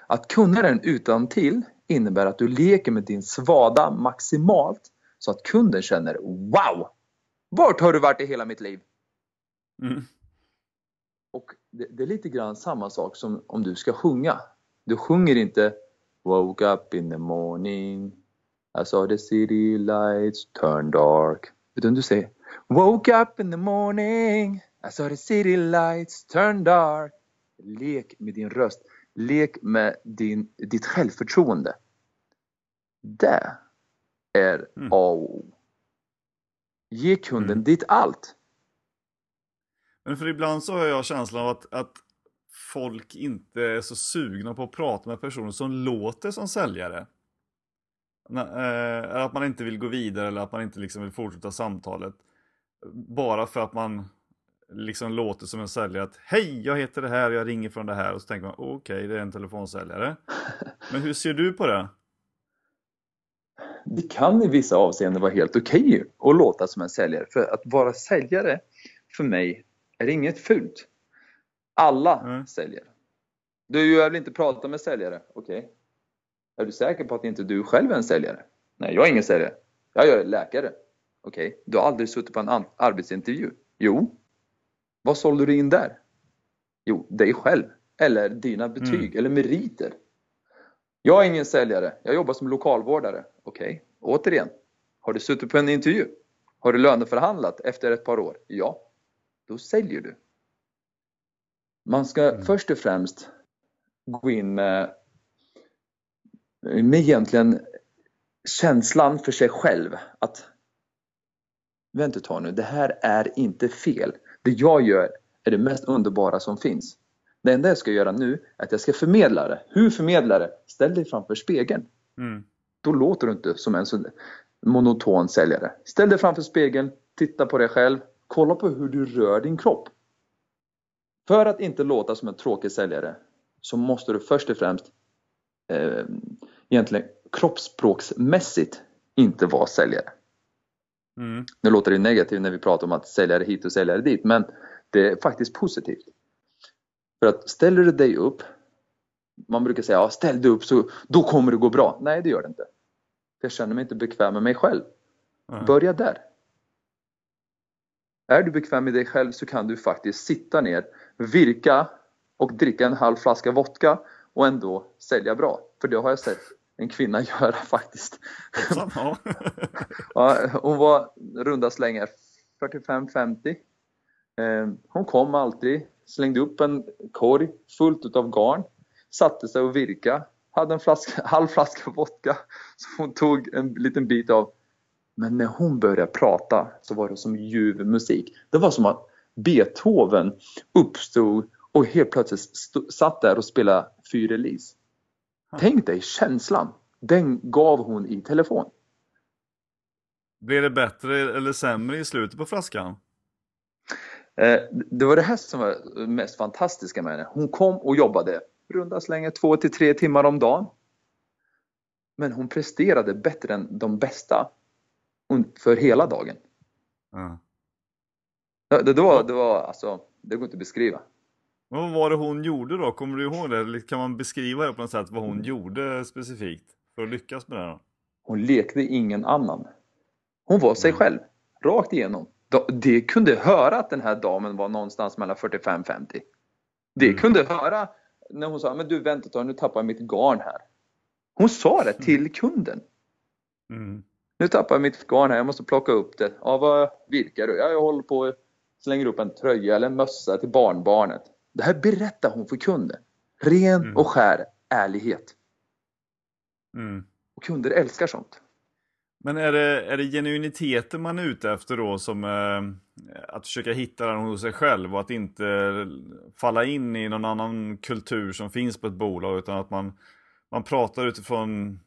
Att kunna den utan till innebär att du leker med din svada maximalt så att kunden känner Wow! Vart har du varit i hela mitt liv? Mm. Och det, det är lite grann samma sak som om du ska sjunga. Du sjunger inte Woke up in the morning I saw the city lights turn dark. Utan du säger Woke up in the morning I saw the city lights turn dark. Lek med din röst. Lek med din, ditt självförtroende. Det är Mm. A och O. Ge kunden Mm. ditt allt. Men för ibland så har jag känslan av att, att folk inte är så sugna på att prata med personer som låter som säljare. Eh, Att man inte vill gå vidare eller att man inte liksom vill fortsätta samtalet. Bara för att man liksom låter som en säljare att Hej, jag heter det här, jag ringer från det här och så tänker man okej, det är en telefonsäljare. <laughs> Men hur ser du på det? det kan i vissa avseenden vara helt okej att låta som en säljare. För att vara säljare, för mig, är inget fult. Alla Mm. säljer. Du, jag vill inte prata med säljare. Okej. Är du säker på att inte du själv är en säljare? Nej, jag är ingen säljare. Jag är läkare. Okej. Du har aldrig suttit på en arbetsintervju? Jo. Vad sålde du in där? Jo, dig själv. Eller dina betyg, eller meriter. Jag är ingen säljare. Jag jobbar som lokalvårdare. Okej, återigen. Har du suttit på en intervju? Har du löneförhandlat efter ett par år? Ja. Då säljer du. Man ska Mm. först och främst gå in med, med egentligen känslan för sig själv att Vänta ett tag nu, det här är inte fel. Det jag gör är det mest underbara som finns. Det enda jag ska göra nu är att jag ska förmedla det. Hur förmedlar det? Ställ dig framför spegeln. Mm. Då låter du inte som en så monoton säljare. Ställ dig framför spegeln, titta på dig själv, kolla på hur du rör din kropp. För att inte låta som en tråkig säljare så måste du först och främst eh, egentligen kroppsspråksmässigt inte vara säljare. Mm. Nu låter det negativt när vi pratar om att säljare hit och säljare dit, men det är faktiskt positivt. För att ställer du dig upp, man brukar säga ja, ställ dig upp så då kommer det gå bra. Nej, det gör det inte. Jag känner mig inte bekväm med mig själv. Ja. Börja där. Är du bekväm med dig själv så kan du faktiskt sitta ner, virka och dricka en halv flaska vodka och ändå sälja bra. För det har jag sett en kvinna <laughs> göra faktiskt. <laughs> Ja. Hon var runda slängar 45-50. Eh, Hon kom alltid, slängde upp en korg fullt utav garn, satte sig och virka, hade en flaska, <laughs> halv flaska vodka som hon tog en liten bit av Men när hon började prata så var det som ljuv musik. Det var som att Beethoven uppstod och helt plötsligt satt där och spelade Fyrelise. Tänk dig känslan! Den gav hon i telefon. Blev det bättre eller sämre i slutet på flaskan? Eh, det var det här som var mest fantastiska med henne. Hon kom och jobbade runda slängar två till tre timmar om dagen. Men hon presterade bättre än de bästa för hela dagen. Mm. Det, det, var, det var alltså, det går inte att beskriva. Vad var det hon gjorde då? Kommer du ihåg det? Kan man beskriva det på något sätt vad hon gjorde specifikt för att lyckas med det? Då? Hon lekte ingen annan. Hon var sig mm. själv, rakt igenom. De kunde höra att den här damen var någonstans mellan 45-50. De mm. kunde höra när hon sa men du vänta ett tag, nu tappar jag mitt garn här. Hon sa det till kunden. Mm. Nu tappar jag mitt garn här, jag måste plocka upp det. Ja, vad virkar du? Ja, jag håller på och slänger upp en tröja eller en mössa till barnbarnet. Det här berättar hon för kunden. Ren mm. och skär ärlighet. Mm. Och kunder älskar sånt. Men är det, är det genuiniteten man är ute efter då som eh, att försöka hitta den hos sig själv och att inte falla in i någon annan kultur som finns på ett bolag utan att man, man pratar utifrån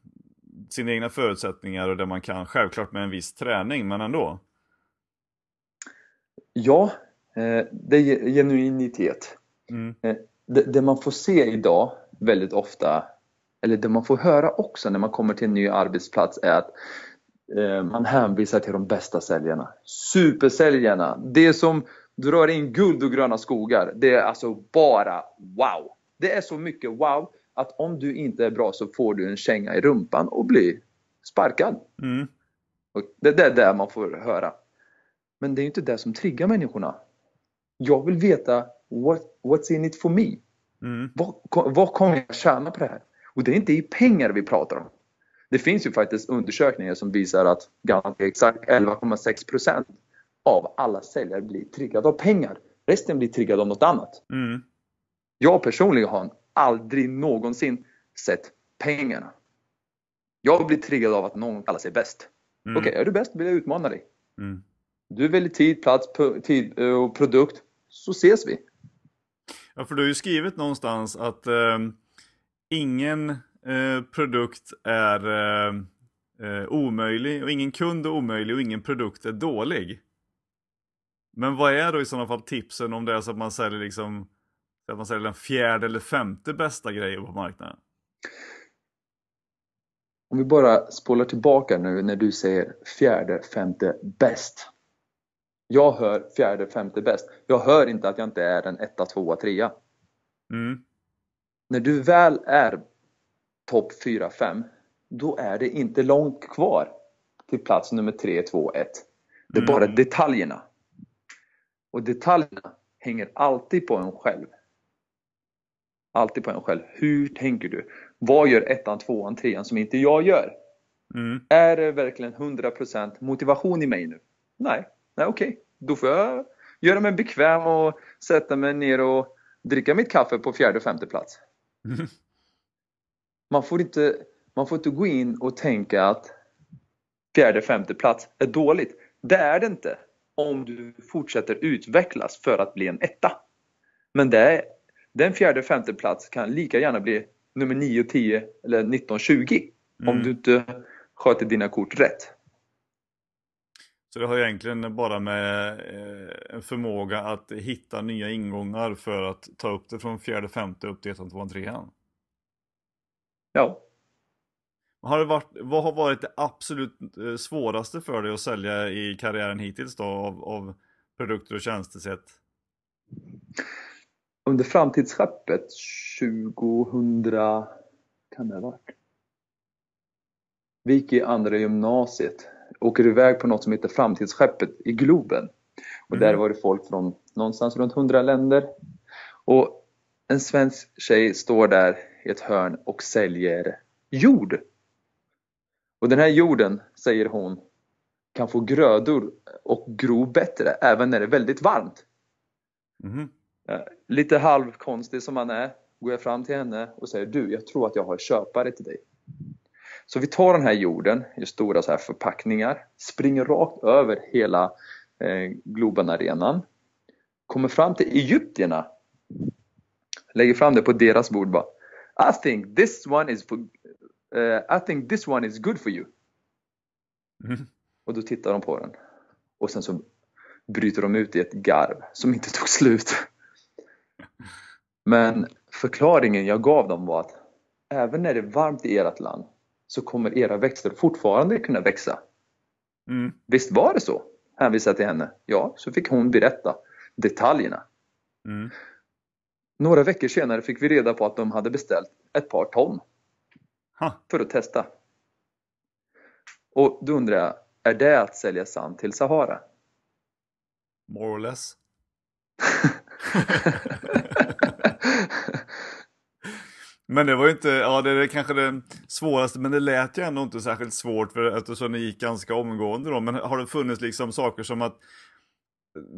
sina egna förutsättningar och det man kan, självklart med en viss träning men ändå? Ja, eh, det är genuinitet. Mm. Eh, det, det man får se idag väldigt ofta eller det man får höra också när man kommer till en ny arbetsplats är att Eh, man hänvisar till de bästa säljarna. Supersäljarna. Det som drar in guld och gröna skogar. Det är alltså bara wow. Det är så mycket wow att om du inte är bra så får du en känga i rumpan och blir sparkad. Mm. Och det är det man får höra. Men det är inte det som triggar människorna. Jag vill veta what, what's in it for me? Mm. Vad, vad kommer jag tjäna på det här? Och det är inte i pengar vi pratar om. Det finns ju faktiskt undersökningar som visar att ganska exakt 11,6% av alla säljare blir triggade av pengar. Resten blir triggade av något annat. Mm. Jag personligen har aldrig någonsin sett pengarna. Jag blir triggad av att någon kallar sig bäst. Mm. Okej, okay, är du bäst vill jag utmana dig. Mm. Du väljer tid, plats, tid eh, och produkt, så ses vi. Ja, för du har ju skrivit någonstans att eh, ingen Eh, produkt är eh, eh, omöjlig och ingen kund är omöjlig och ingen produkt är dålig. Men vad är då i sådana fall tipsen om det är så att man säljer liksom att man säljer den fjärde eller femte bästa grejen på marknaden? Om vi bara spolar tillbaka nu när du säger fjärde, femte bäst. Jag hör fjärde, femte bäst. Jag hör inte att jag inte är en etta, tvåa, trea. Mm. När du väl är topp 4-5, då är det inte långt kvar till plats nummer 3, 2, 1. Det är mm. bara detaljerna. Och detaljerna hänger alltid på en själv. Alltid på en själv. Hur tänker du? Vad gör ettan, tvåan, trean som inte jag gör? Mm. Är det verkligen 100% motivation i mig nu? Nej, nej okej. Okay. Då får jag göra mig bekväm och sätta mig ner och dricka mitt kaffe på fjärde och femte plats. Mm. Man får inte, man får inte gå in och tänka att fjärde, femte plats är dåligt. Det är det inte om du fortsätter utvecklas för att bli en etta. Men det är, den fjärde, femte plats kan lika gärna bli nummer 9, 10 eller 19, 20 mm. om du inte sköter dina kort rätt. Så det har egentligen bara med eh, en förmåga att hitta nya ingångar för att ta upp det från fjärde, femte upp till ettan, tvåan, trean? Ja. Har det varit, vad har varit det absolut eh, svåraste för dig att sälja i karriären hittills då av, av produkter och tjänster sett? Under framtidsskeppet 2000, kan det ha varit? Vi gick i andra gymnasiet, åker iväg på något som heter Framtidsskeppet i Globen. Och mm. där var det folk från någonstans runt 100 länder. Och en svensk tjej står där i ett hörn och säljer jord. Och den här jorden, säger hon, kan få grödor och gro bättre även när det är väldigt varmt. Mm. Lite halvkonstig som man är går jag fram till henne och säger du, jag tror att jag har köpare till dig. Så vi tar den här jorden i stora så här förpackningar, springer rakt över hela eh, Globen-arenan, kommer fram till egyptierna, lägger fram det på deras bord bara I think this one is for, uh, I think this one is good for you. Mm. Och då tittar de på den. Och sen så bryter de ut i ett garv som inte tog slut. Men förklaringen jag gav dem var att även när det är varmt i ert land så kommer era växter fortfarande kunna växa. Mm. Visst var det så? Hänvisade jag till henne. Ja, så fick hon berätta detaljerna. Mm. Några veckor senare fick vi reda på att de hade beställt ett par ton Ha. för att testa. Och då undrar jag, är det att sälja sand till Sahara? More or less. <laughs> <laughs> Men det var ju inte, ja det är kanske det svåraste, men det lät ju ändå inte särskilt svårt för eftersom det gick ganska omgående då. Men har det funnits liksom saker som att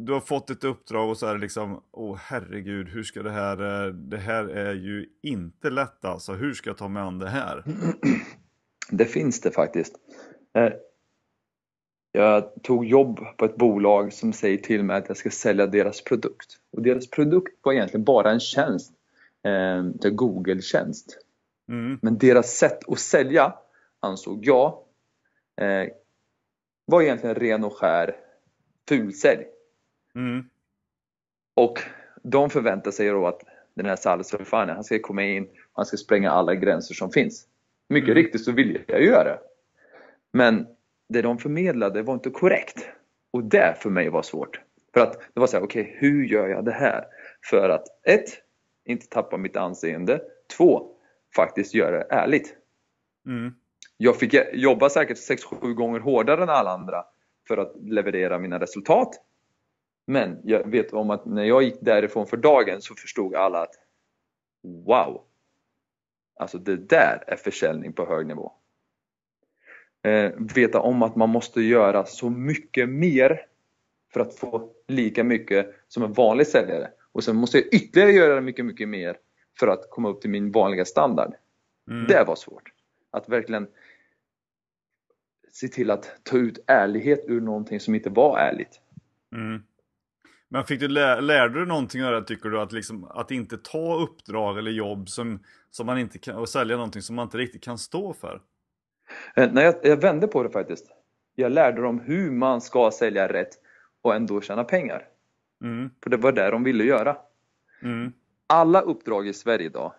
du har fått ett uppdrag och så är det liksom, åh herregud, hur ska det här, det här är ju inte lätt alltså, hur ska jag ta mig an det här? <clears throat> Det finns det faktiskt. Eh, jag tog jobb på ett bolag som säger till mig att jag ska sälja deras produkt. Och deras produkt var egentligen bara en tjänst, eh, Google-tjänst. Mm, Men deras sätt att sälja ansåg jag eh, var egentligen ren och skär fulsälj. mm, Och de förväntar sig då att den här Salih han ska komma in och han ska spränga alla gränser som finns. Mycket Mm. riktigt så ville jag göra det. Men det de förmedlade var inte korrekt. Och det för mig var svårt. För att det var så här, okej hur gör jag det här? För att ett, inte tappa mitt anseende. Två, faktiskt göra det ärligt. mm, Jag fick jobba säkert 6-7 gånger hårdare än alla andra för att leverera mina resultat. Men jag vet om att när jag gick därifrån för dagen så förstod alla att Wow! Alltså det där är försäljning på hög nivå. Eh, veta om att man måste göra så mycket mer för att få lika mycket som en vanlig säljare. Och sen måste jag ytterligare göra mycket, mycket mer för att komma upp till min vanliga standard. mm. Det var svårt. Att verkligen se till att ta ut ärlighet ur någonting som inte var ärligt. Mm. Men fick du lä lärde du någonting av det tycker du? Att, liksom, att inte ta uppdrag eller jobb som, som man inte kan, och sälja någonting som man inte riktigt kan stå för? Eh, när jag, jag vände på det faktiskt. Jag lärde dem hur man ska sälja rätt och ändå tjäna pengar. Mm, För det var det de ville göra. mm, Alla uppdrag i Sverige idag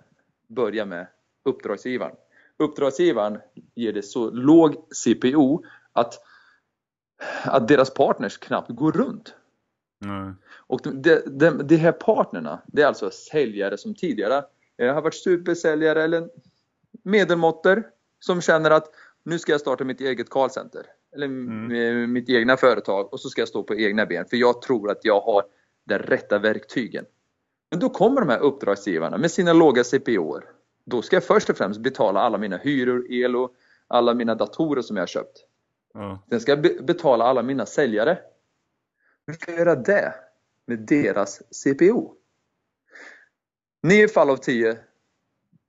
börjar med uppdragsgivaren. Uppdragsgivaren ger det så låg CPO att, att deras partners knappt går runt. nej, Och de, de, de, de här partnerna, det är alltså säljare som tidigare eh, har varit supersäljare eller medelmåttor som känner att nu ska jag starta mitt eget callcenter. Eller Mm. mitt egna företag och så ska jag stå på egna ben för jag tror att jag har de rätta verktygen. Men då kommer de här uppdragsgivarna med sina låga CPOer. Då ska jag först och främst betala alla mina hyror, el och alla mina datorer som jag har köpt. ja, Sen ska jag be- betala alla mina säljare. Hur ska jag göra det med deras CPO? 9 fall av 10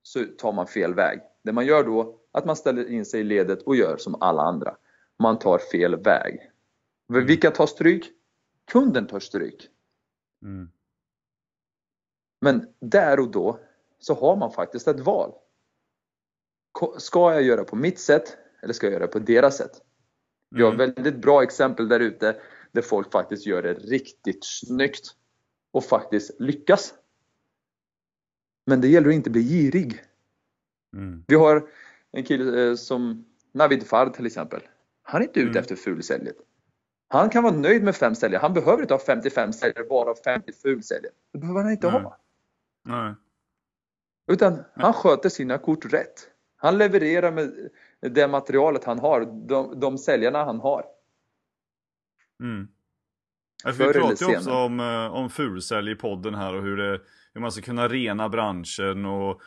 så tar man fel väg. Det man gör då att man ställer in sig i ledet och gör som alla andra. Man tar fel väg. Mm. Vilka tar stryk? Kunden tar stryk. mm, Men där och då så har man faktiskt ett val. Ska jag göra på mitt sätt eller ska jag göra på deras sätt? Vi har mm, väldigt bra exempel där ute där folk faktiskt gör det riktigt snyggt och faktiskt lyckas. Men det gäller att inte bli girig. mm, Vi har en kille eh, som Navid Fard till exempel. Han är inte ute Mm. efter fulsäljet. Han kan vara nöjd med fem säljare. Han behöver inte ha 55 säljare, bara 50 fulsäljare. Det behöver han inte Nej. ha. nej, Utan han sköter sina kort rätt. Han levererar med det materialet han har, de, de säljarna han har. mm. Förr vi pratar ju också om, eh, om fulsälj i podden här och hur, det, hur man ska kunna rena branschen och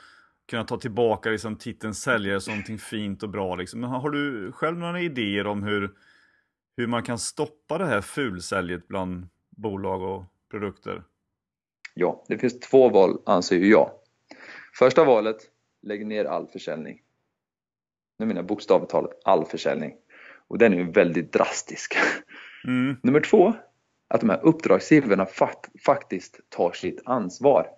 kunna ta tillbaka liksom, titeln säljare som någonting fint och bra. Liksom. Men har du själv några idéer om hur, hur man kan stoppa det här fulsäljet bland bolag och produkter? Ja, det finns två val anser ju jag. Första valet, lägg ner all försäljning. nu menar jag bokstavligt talat all försäljning. Och den är ju väldigt drastisk. Mm. Nummer två, att de här uppdragsgivarna fakt faktiskt tar sitt ansvar.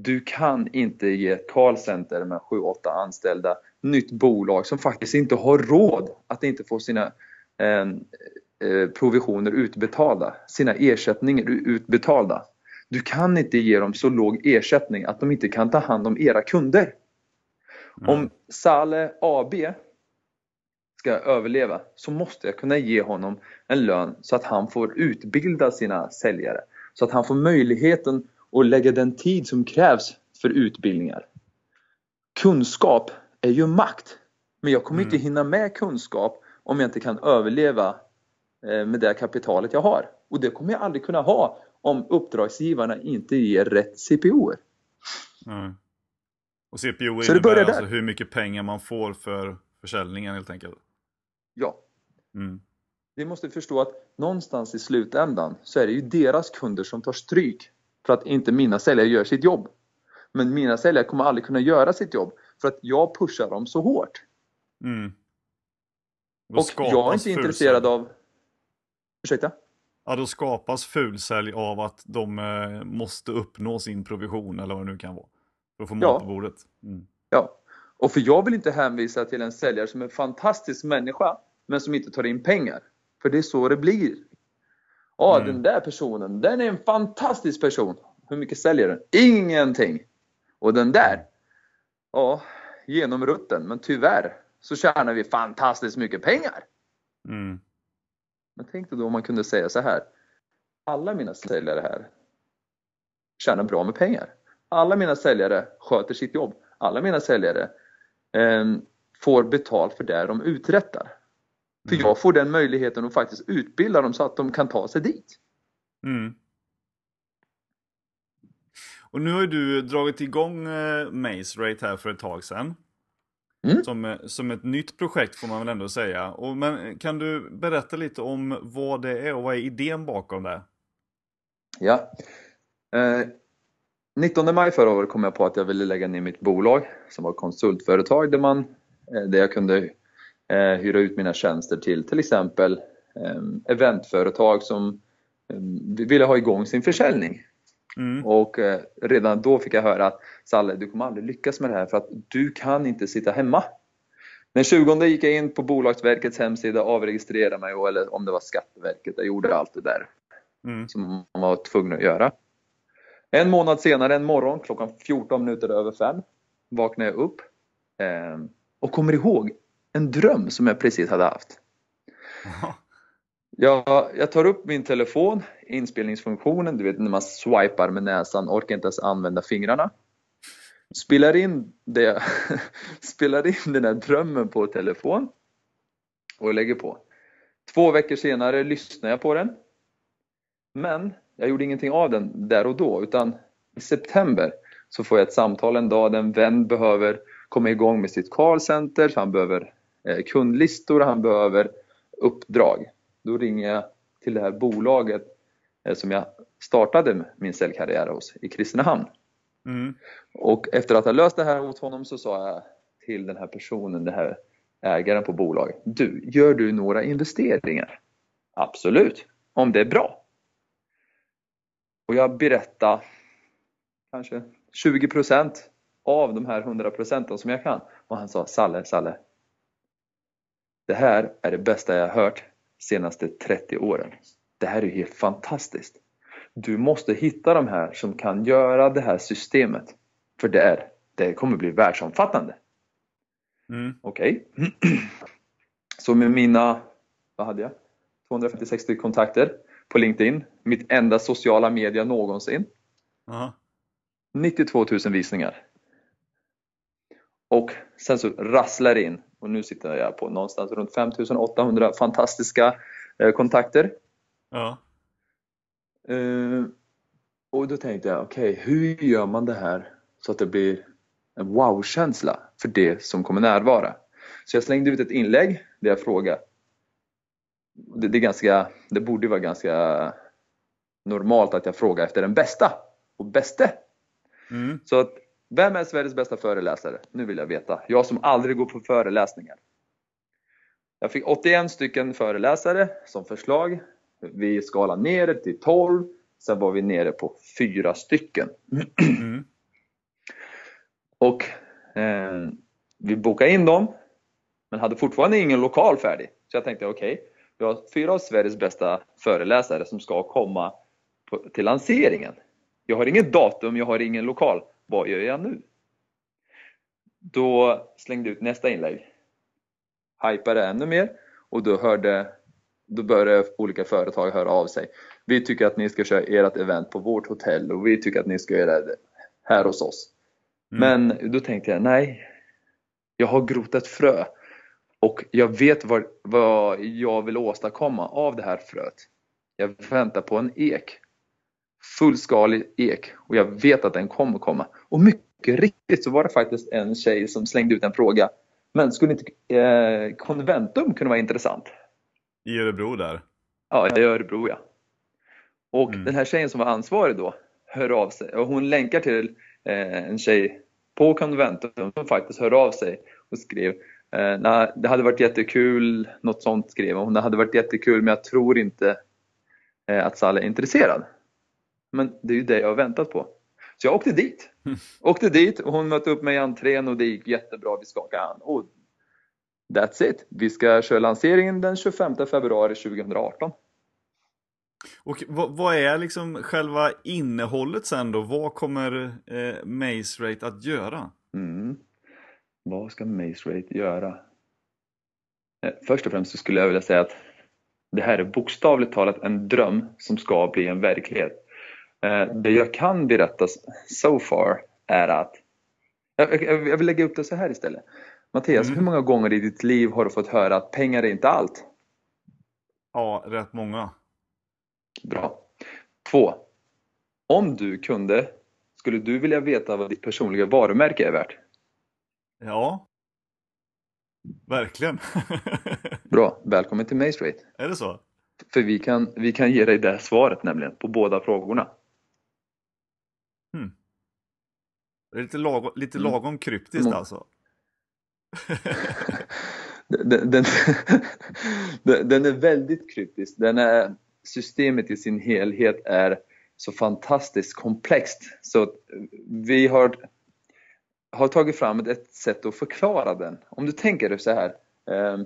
Du kan inte ge ett callcenter med 7-8 anställda, nytt bolag som faktiskt inte har råd att inte få sina eh, eh, provisioner utbetalda, sina ersättningar utbetalda. Du kan inte ge dem så låg ersättning att de inte kan ta hand om era kunder. Mm. Om Sale AB ska överleva så måste jag kunna ge honom en lön så att han får utbilda sina säljare. Så att han får möjligheten att lägga den tid som krävs för utbildningar. Kunskap är ju makt. Men jag kommer Mm. inte hinna med kunskap om jag inte kan överleva eh, med det kapitalet jag har. Och det kommer jag aldrig kunna ha om uppdragsgivarna inte ger rätt CPO. Mm. Och CPO Så innebär alltså hur mycket pengar man får för försäljningen helt enkelt. Ja, Mm. vi måste förstå att någonstans i slutändan så är det ju deras kunder som tar stryk för att inte mina säljare gör sitt jobb. Men mina säljare kommer aldrig kunna göra sitt jobb för att jag pushar dem så hårt. Mm. Och jag är inte intresserad av... Ursäkta? Ja, då skapas fulsälj av att de eh, måste uppnå sin provision eller vad det nu kan vara. För att få mat Ja. på bordet. Mm. Ja. Och för jag vill inte hänvisa till en säljare som är en fantastisk människa men som inte tar in pengar. För det är så det blir. Ja, Mm. den där personen, den är en fantastisk person. Hur mycket säljer den? Ingenting! Och den där, ja, genomrutten. Men tyvärr så tjänar vi fantastiskt mycket pengar. Mm. Men tänk dig då om man kunde säga så här. Alla mina säljare här tjänar bra med pengar. Alla mina säljare sköter sitt jobb. Alla mina säljare eh, får betalt för det de uträttar. För Mm. jag får den möjligheten att faktiskt utbilda dem så att de kan ta sig dit. Mm. Och nu har ju du dragit igång eh, Maze Rate här för ett tag sedan. Mm. Som, eh, som ett nytt projekt får man väl ändå säga. Och, men kan du berätta lite om vad det är och vad är idén bakom det? Ja. Eh, 19 maj förra året kom jag på att jag ville lägga ner mitt bolag som var konsultföretag där, man, eh, där jag kunde eh, hyra ut mina tjänster till till exempel eh, eventföretag som eh, ville ha igång sin försäljning. Mm. Och eh, redan då fick jag höra att Salle, du kommer aldrig lyckas med det här för att du kan inte sitta hemma. Den 20 gick jag in på Bolagsverkets hemsida, avregistrerade mig, och- eller om det var Skatteverket, jag gjorde allt det där Mm. som man var tvungen att göra. En månad senare, en morgon, klockan 14 minuter över fem, vaknar jag upp eh, och kommer ihåg en dröm som jag precis hade haft. Jag, jag tar upp min telefon, inspelningsfunktionen, du vet när man swipar med näsan, orkar inte ens använda fingrarna. Spelar in, det, <laughs> spelar in den här drömmen på telefon och lägger på. Två veckor senare lyssnar jag på den. Men jag gjorde ingenting av den där och då utan i september så får jag ett samtal en dag där en vän behöver komma igång med sitt callcenter, så han behöver kundlistor, han behöver uppdrag. Då ringer jag till det här bolaget eh, som jag startade min säljkarriär hos i Kristinehamn. Mm. Och efter att ha löst det här åt honom så sa jag till den här personen, den här ägaren på bolaget. Du, gör du några investeringar? Absolut, om det är bra. Och jag berättade kanske 20% av de här 100% som jag kan. Och han sa, Salle, Salle. Det här är det bästa jag har hört senaste 30 åren. Det här är ju helt fantastiskt. Du måste hitta de här som kan göra det här systemet. För det, är, det kommer bli världsomfattande. Mm. Okej. <clears throat> Så med mina, vad hade jag? 256 kontakter på LinkedIn. Mitt enda sociala media någonsin. Aha. 92 000 visningar. Och sen så rasslar det in. Och nu sitter jag på någonstans runt 5800 fantastiska eh, kontakter. Ja. Eh, och då tänkte jag, okej, hur gör man det här så att det blir en wow-känsla för det som kommer närvara? Så jag slängde ut ett inlägg där jag frågade. Det, det, är ganska, det borde vara ganska normalt att jag frågar efter den bästa och bäste. Mm. Så att Vem är Sveriges bästa föreläsare? Nu vill jag veta. Jag som aldrig går på föreläsningar. Jag fick 81 stycken föreläsare som förslag. Vi skalade ner det till 12. Sen var vi nere på fyra stycken. Mm. <clears throat> Och eh, vi bokade in dem, men hade fortfarande ingen lokal färdig. Så jag tänkte okej, okay, vi har fyra av Sveriges bästa föreläsare som ska komma på, till lanseringen. Jag har inget datum, jag har ingen lokal. Vad gör jag nu? Då slängde jag ut nästa inlägg. Hypade ännu mer och då, hörde, då började olika företag höra av sig. Vi tycker att ni ska köra ert event på vårt hotell och vi tycker att ni ska göra det här hos oss. Mm. Men då tänkte jag, nej, jag har grott ett frö och jag vet vad, vad jag vill åstadkomma av det här fröet. Jag väntar på en ek. Fullskalig ek och jag vet att den kommer komma. Och mycket riktigt så var det faktiskt en tjej som slängde ut en fråga. Men skulle inte eh, konventum kunna vara intressant? I Örebro där? Ja, i Örebro ja. Och mm. den här tjejen som var ansvarig då hör av sig och hon länkar till eh, en tjej på konventum som faktiskt hör av sig och skrev eh, nej, det hade varit jättekul, något sånt skrev hon, det hade varit jättekul men jag tror inte eh, att Sally är intresserad. Men det är ju det jag har väntat på. Så jag åkte dit. Mm. Åkte dit och hon mötte upp mig i entrén och det gick jättebra, vi skakade hand. Och that's it! Vi ska köra lanseringen den 25 februari 2018. Och vad, vad, är liksom själva innehållet sen då? Vad kommer eh, Maze Rate att göra? Mm. Vad ska Maze Rate göra? Eh, först och främst så skulle jag vilja säga att det här är bokstavligt talat en dröm som ska bli en verklighet. Eh, det jag kan berätta so far är att jag vill lägga upp det så här istället. Mattias, mm. hur många gånger i ditt liv har du fått höra att pengar är inte allt? Ja, rätt många. Bra. Två. Om du kunde, skulle du vilja veta vad ditt personliga varumärke är värt? Ja. Verkligen. <laughs> Bra. Välkommen till Maze Rate. Är det så? För vi kan, vi kan ge dig det svaret nämligen, på båda frågorna. Hmm. Det är lite lagom, lite mm. lagom kryptiskt mm. alltså. <laughs> den, den, den, är väldigt kryptisk. Den är, systemet i sin helhet är så fantastiskt komplext så vi har, har tagit fram ett sätt att förklara den. Om du tänker dig så här. Eh,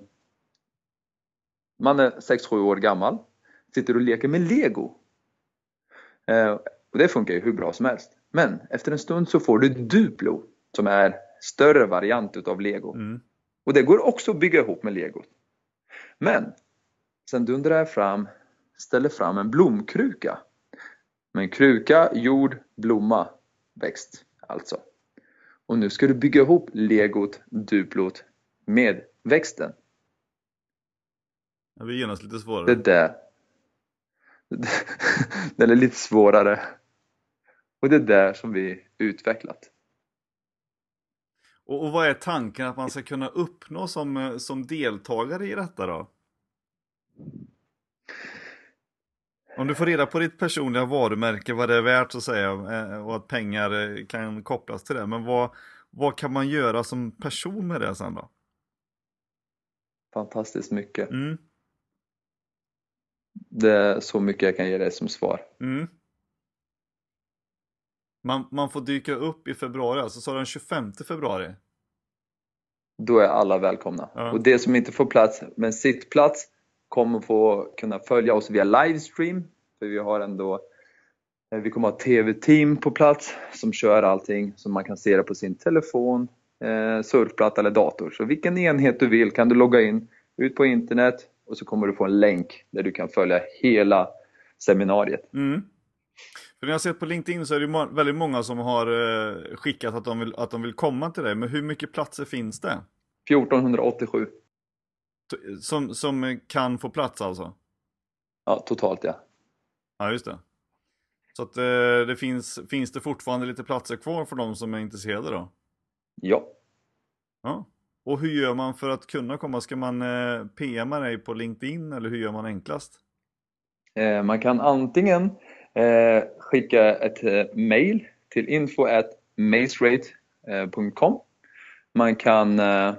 man är 6-7 år gammal, sitter och leker med lego. Eh, och det funkar ju hur bra som helst. Men efter en stund så får du Duplo som är större variant utav lego. Mm. Och det går också att bygga ihop med lego. Men sen dundrar jag fram ställer fram en blomkruka. Med en kruka, jord, blomma, växt alltså. Och nu ska du bygga ihop legot, duplot med växten. Det blir genast lite svårare. Det där. <laughs> Den är lite svårare. Och det är där som vi utvecklat. Och, och vad är tanken att man ska kunna uppnå som, som deltagare i detta då? Om du får reda på ditt personliga varumärke, vad det är värt att säga eh, och att pengar eh, kan kopplas till det. Men vad, vad kan man göra som person med det sen då? Fantastiskt mycket. Mm. Det är så mycket jag kan ge dig som svar. Mm. Man, man får dyka upp i februari, alltså sa den 25 februari? Då är alla välkomna. Ja. Och det som inte får plats med sittplats kommer få kunna följa oss via livestream. För vi har ändå eh, vi kommer ha TV-team på plats som kör allting så man kan se det på sin telefon, eh, surfplatta eller dator. Så vilken enhet du vill kan du logga in, ut på internet och så kommer du få en länk där du kan följa hela seminariet. Mm. För när jag sett på LinkedIn så är det väldigt många som har eh, skickat att de, vill, att de vill komma till dig. Men hur mycket platser finns det? 1487. Som, som kan få plats alltså? Ja, totalt ja. Ja, just det. Så att eh, det finns, finns det fortfarande lite platser kvar för de som är intresserade då? Ja. Ja. Och hur gör man för att kunna komma? Ska man eh, PMa dig på LinkedIn eller hur gör man enklast? Man kan antingen eh, skicka ett eh, mail till info at macerate.com. Man kan eh,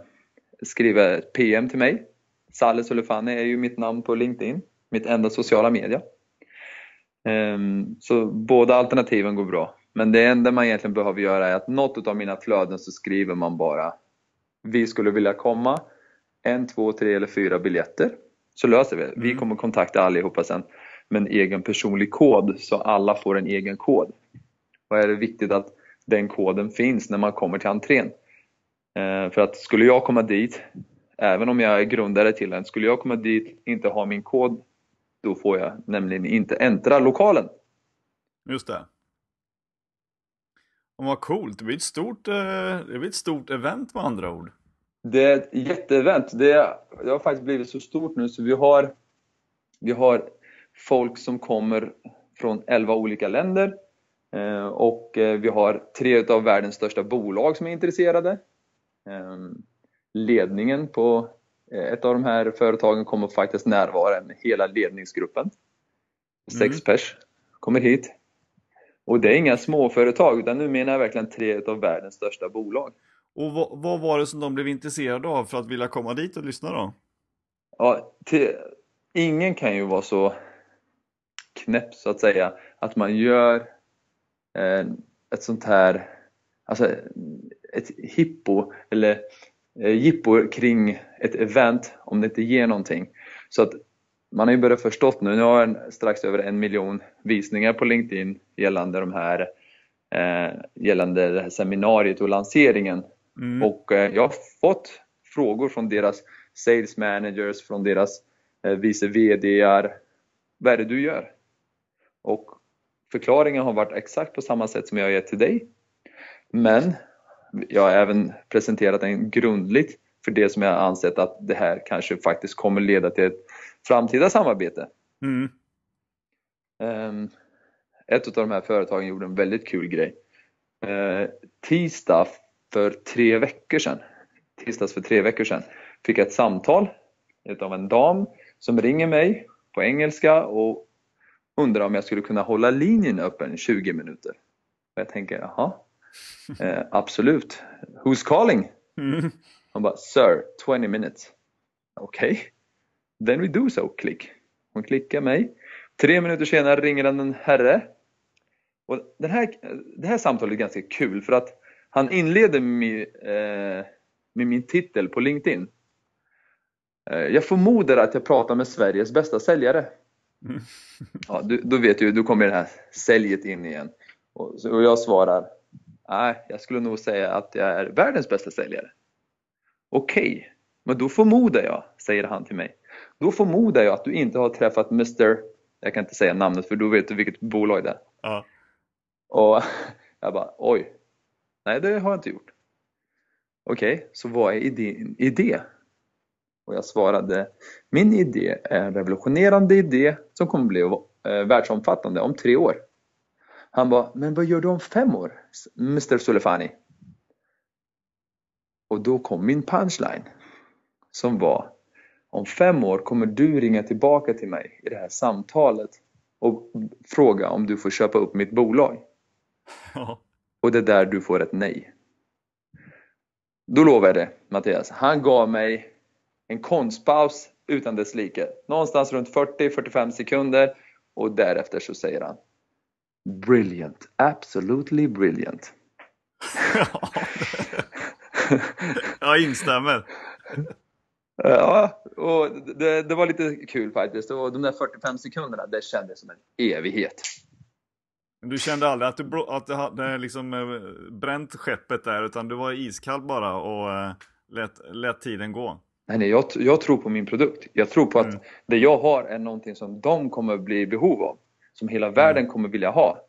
skriva ett PM till mig. Saleh Solefani är ju mitt namn på LinkedIn, mitt enda sociala media. Ehm, så båda alternativen går bra. Men det enda man egentligen behöver göra är att något av mina flöden så skriver man bara Vi skulle vilja komma, en, två, tre eller fyra biljetter. Så löser vi det. Vi Mm. kommer kontakta allihopa sen med en egen personlig kod så alla får en egen kod. Och är det viktigt att den koden finns när man kommer till entrén. Eh, För att skulle jag komma dit, även om jag är grundare till den, skulle jag komma dit inte ha min kod, då får jag nämligen inte äntra lokalen. Just det. Och vad coolt, det blir ett stort, eh, det blir ett stort event med andra ord. Det är ett jätteevent. Det, det har faktiskt blivit så stort nu så vi har, vi har folk som kommer från 11 olika länder eh, och eh, vi har tre av världens största bolag som är intresserade. Eh, ledningen på ett av de här företagen kommer faktiskt närvara hela ledningsgruppen. Sex Mm. pers kommer hit. Och det är inga småföretag utan nu menar jag verkligen tre av världens största bolag. Och vad, vad var det som de blev intresserade av för att vilja komma dit och lyssna då? Ja, till, ingen kan ju vara så knäpp så att säga att man gör eh, ett sånt här, alltså ett hippo eller eh, jippo kring ett event om det inte ger någonting. Så att man har ju börjat förstått nu, nu har jag strax över en miljon visningar på LinkedIn gällande de här eh, gällande det här seminariet och lanseringen Mm. och eh, jag har fått frågor från deras sales managers, från deras eh, vice VDR. Vad är det du gör? Och förklaringen har varit exakt på samma sätt som jag har gett till dig. Men jag har även presenterat den grundligt för det som jag ansett att det här kanske faktiskt kommer leda till ett framtida samarbete. Mm. Ehm, Ett av de här företagen gjorde en väldigt kul grej. Eh, Tisdag för tre veckor sedan, tisdags för tre veckor sedan, fick jag ett samtal av en dam som ringer mig på engelska och undrar om jag skulle kunna hålla linjen öppen 20 minuter. Och jag tänker, jaha, <laughs> eh, absolut. Who's calling? Mm. Hon bara, Sir, 20 minutes. Okej. Okay. Then we do so, klick. Hon klickar mig. Tre minuter senare ringer en herre. Och den här, det här samtalet är ganska kul för att han inleder med, eh, med min titel på LinkedIn. Eh, jag förmodar att jag pratar med Sveriges bästa säljare. Mm. Ja, du, då vet du, då kommer det här säljet in igen. Och, och jag svarar, nej, jag skulle nog säga att jag är världens bästa säljare. Okej, men då förmodar jag, säger han till mig, då förmodar jag att du inte har träffat Mr. Jag kan inte säga namnet för då vet du vilket bolag det är. Ja. Och <laughs> jag bara, oj, nej det har jag inte gjort. Okej, så vad är din idé? Och jag svarade, min idé är en revolutionerande idé som kommer bli eh, världsomfattande om tre år. Han bara, men vad gör du om fem år, Mr. Solefani? Och då kom min punchline som var, om fem år kommer du ringa tillbaka till mig i det här samtalet och fråga om du får köpa upp mitt bolag. Och det är där du får ett nej. Då lovar jag det, Mattias. Han gav mig en konstpaus utan dess like. Någonstans runt 40-45 sekunder och därefter så säger han Brilliant, absolutely brilliant. <laughs> Jag instämmer. Ja, och det, det var lite kul faktiskt. Och de där 45 sekunderna, det kändes som en evighet. Du kände aldrig att du, att du hade liksom eh, bränt skeppet där, utan du var iskall bara och eh, lät, lät tiden gå. Nej, nej, jag, jag tror på min produkt. Jag tror på att Mm. det jag har är någonting som de kommer bli i behov av. Som hela världen kommer vilja ha.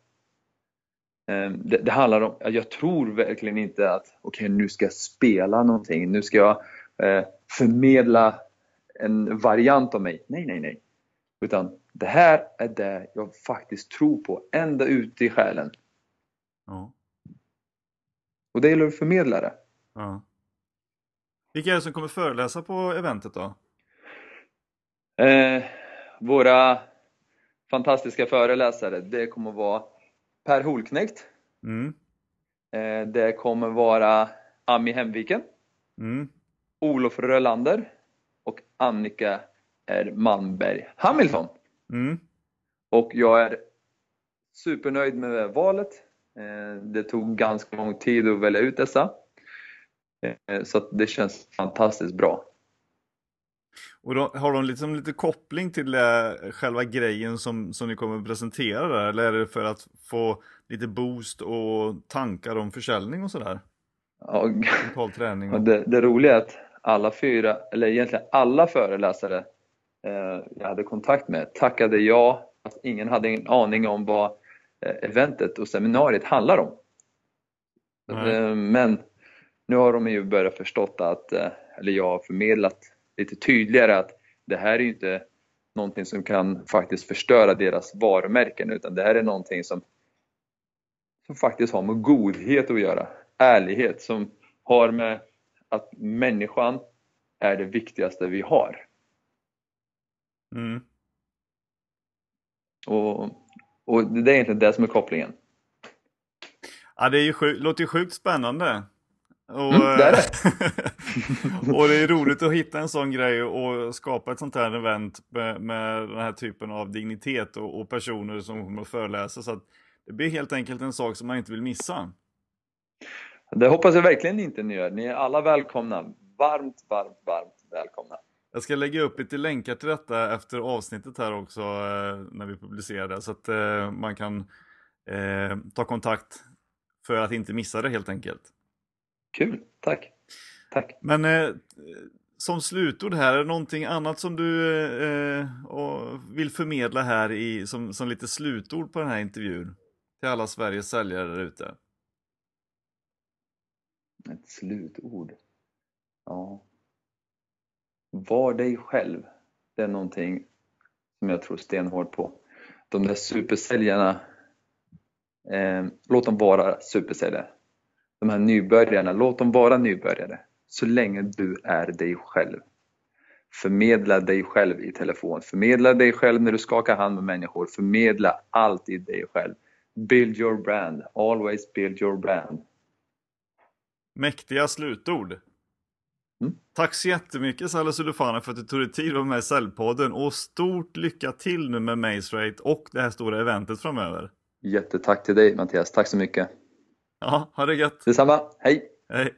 Ehm, Det, det handlar om, jag tror verkligen inte att okej nu ska jag spela någonting, nu ska jag eh, förmedla en variant av mig. Nej, nej, nej. Utan det här är det jag faktiskt tror på, ända ut i själen. Ja. Och det gäller att förmedla det. ja. Vilka är det som kommer föreläsa på eventet då? Eh, våra fantastiska föreläsare, det kommer att vara Per Holknekt, Mm. Eh, det kommer vara Ami Hemviken, Mm. Olof Rölander och Annika R. Malmberg Hamilton. Mm. Och jag är supernöjd med valet. Eh, Det tog ganska lång tid att välja ut dessa. Eh, Så det känns fantastiskt bra. Och då, har de liksom lite koppling till det, själva grejen som, som ni kommer att presentera där? Eller är det för att få lite boost och tankar om försäljning och sådär? Ja, träning och det, det roliga är att alla fyra, eller egentligen alla föreläsare eh, jag hade kontakt med tackade ja, att ingen hade en aning om vad eh, eventet och seminariet handlar om. Eh, Men nu har de ju börjat förstått att, eh, eller jag har förmedlat lite tydligare att det här är ju inte någonting som kan faktiskt förstöra deras varumärken utan det här är någonting som, som faktiskt har med godhet att göra, ärlighet som har med att människan är det viktigaste vi har. Mm. Och, och det är egentligen det som är kopplingen. Ja, det är ju sjuk, låter ju sjukt spännande. Och, Mm, det är <laughs> och det är roligt att hitta en sån grej och skapa ett sånt här event med, med den här typen av dignitet och, och personer som kommer att föreläsa. Så att det blir helt enkelt en sak som man inte vill missa. Det hoppas jag verkligen inte ni gör. Ni är alla välkomna. Varmt, varmt, varmt välkomna. Jag ska lägga upp lite länkar till detta efter avsnittet här också eh, när vi publicerar det så att eh, man kan eh, ta kontakt för att inte missa det helt enkelt. Kul, tack. Tack. Men eh, som slutord här, är det någonting annat som du eh, och vill förmedla här i, som, som lite slutord på den här intervjun? Till alla Sveriges säljare där ute. Ett slutord. Ja. Var dig själv. Det är någonting som jag tror stenhårt på. De där supersäljarna, eh, låt dem vara supersäljare. De här nybörjarna, låt dem vara nybörjare. Så länge du är dig själv. Förmedla dig själv i telefon. Förmedla dig själv när du skakar hand med människor. Förmedla alltid dig själv. Build your brand. Always build your brand. Mäktiga slutord. Mm. Tack så jättemycket Salah Sulufana för att du tog dig tid att vara med i Säljpodden och stort lycka till nu med Maze Rate och det här stora eventet framöver. Jättetack till dig Mattias. Tack så mycket. Ja, ha det gött! Detsamma. Hej! Hej!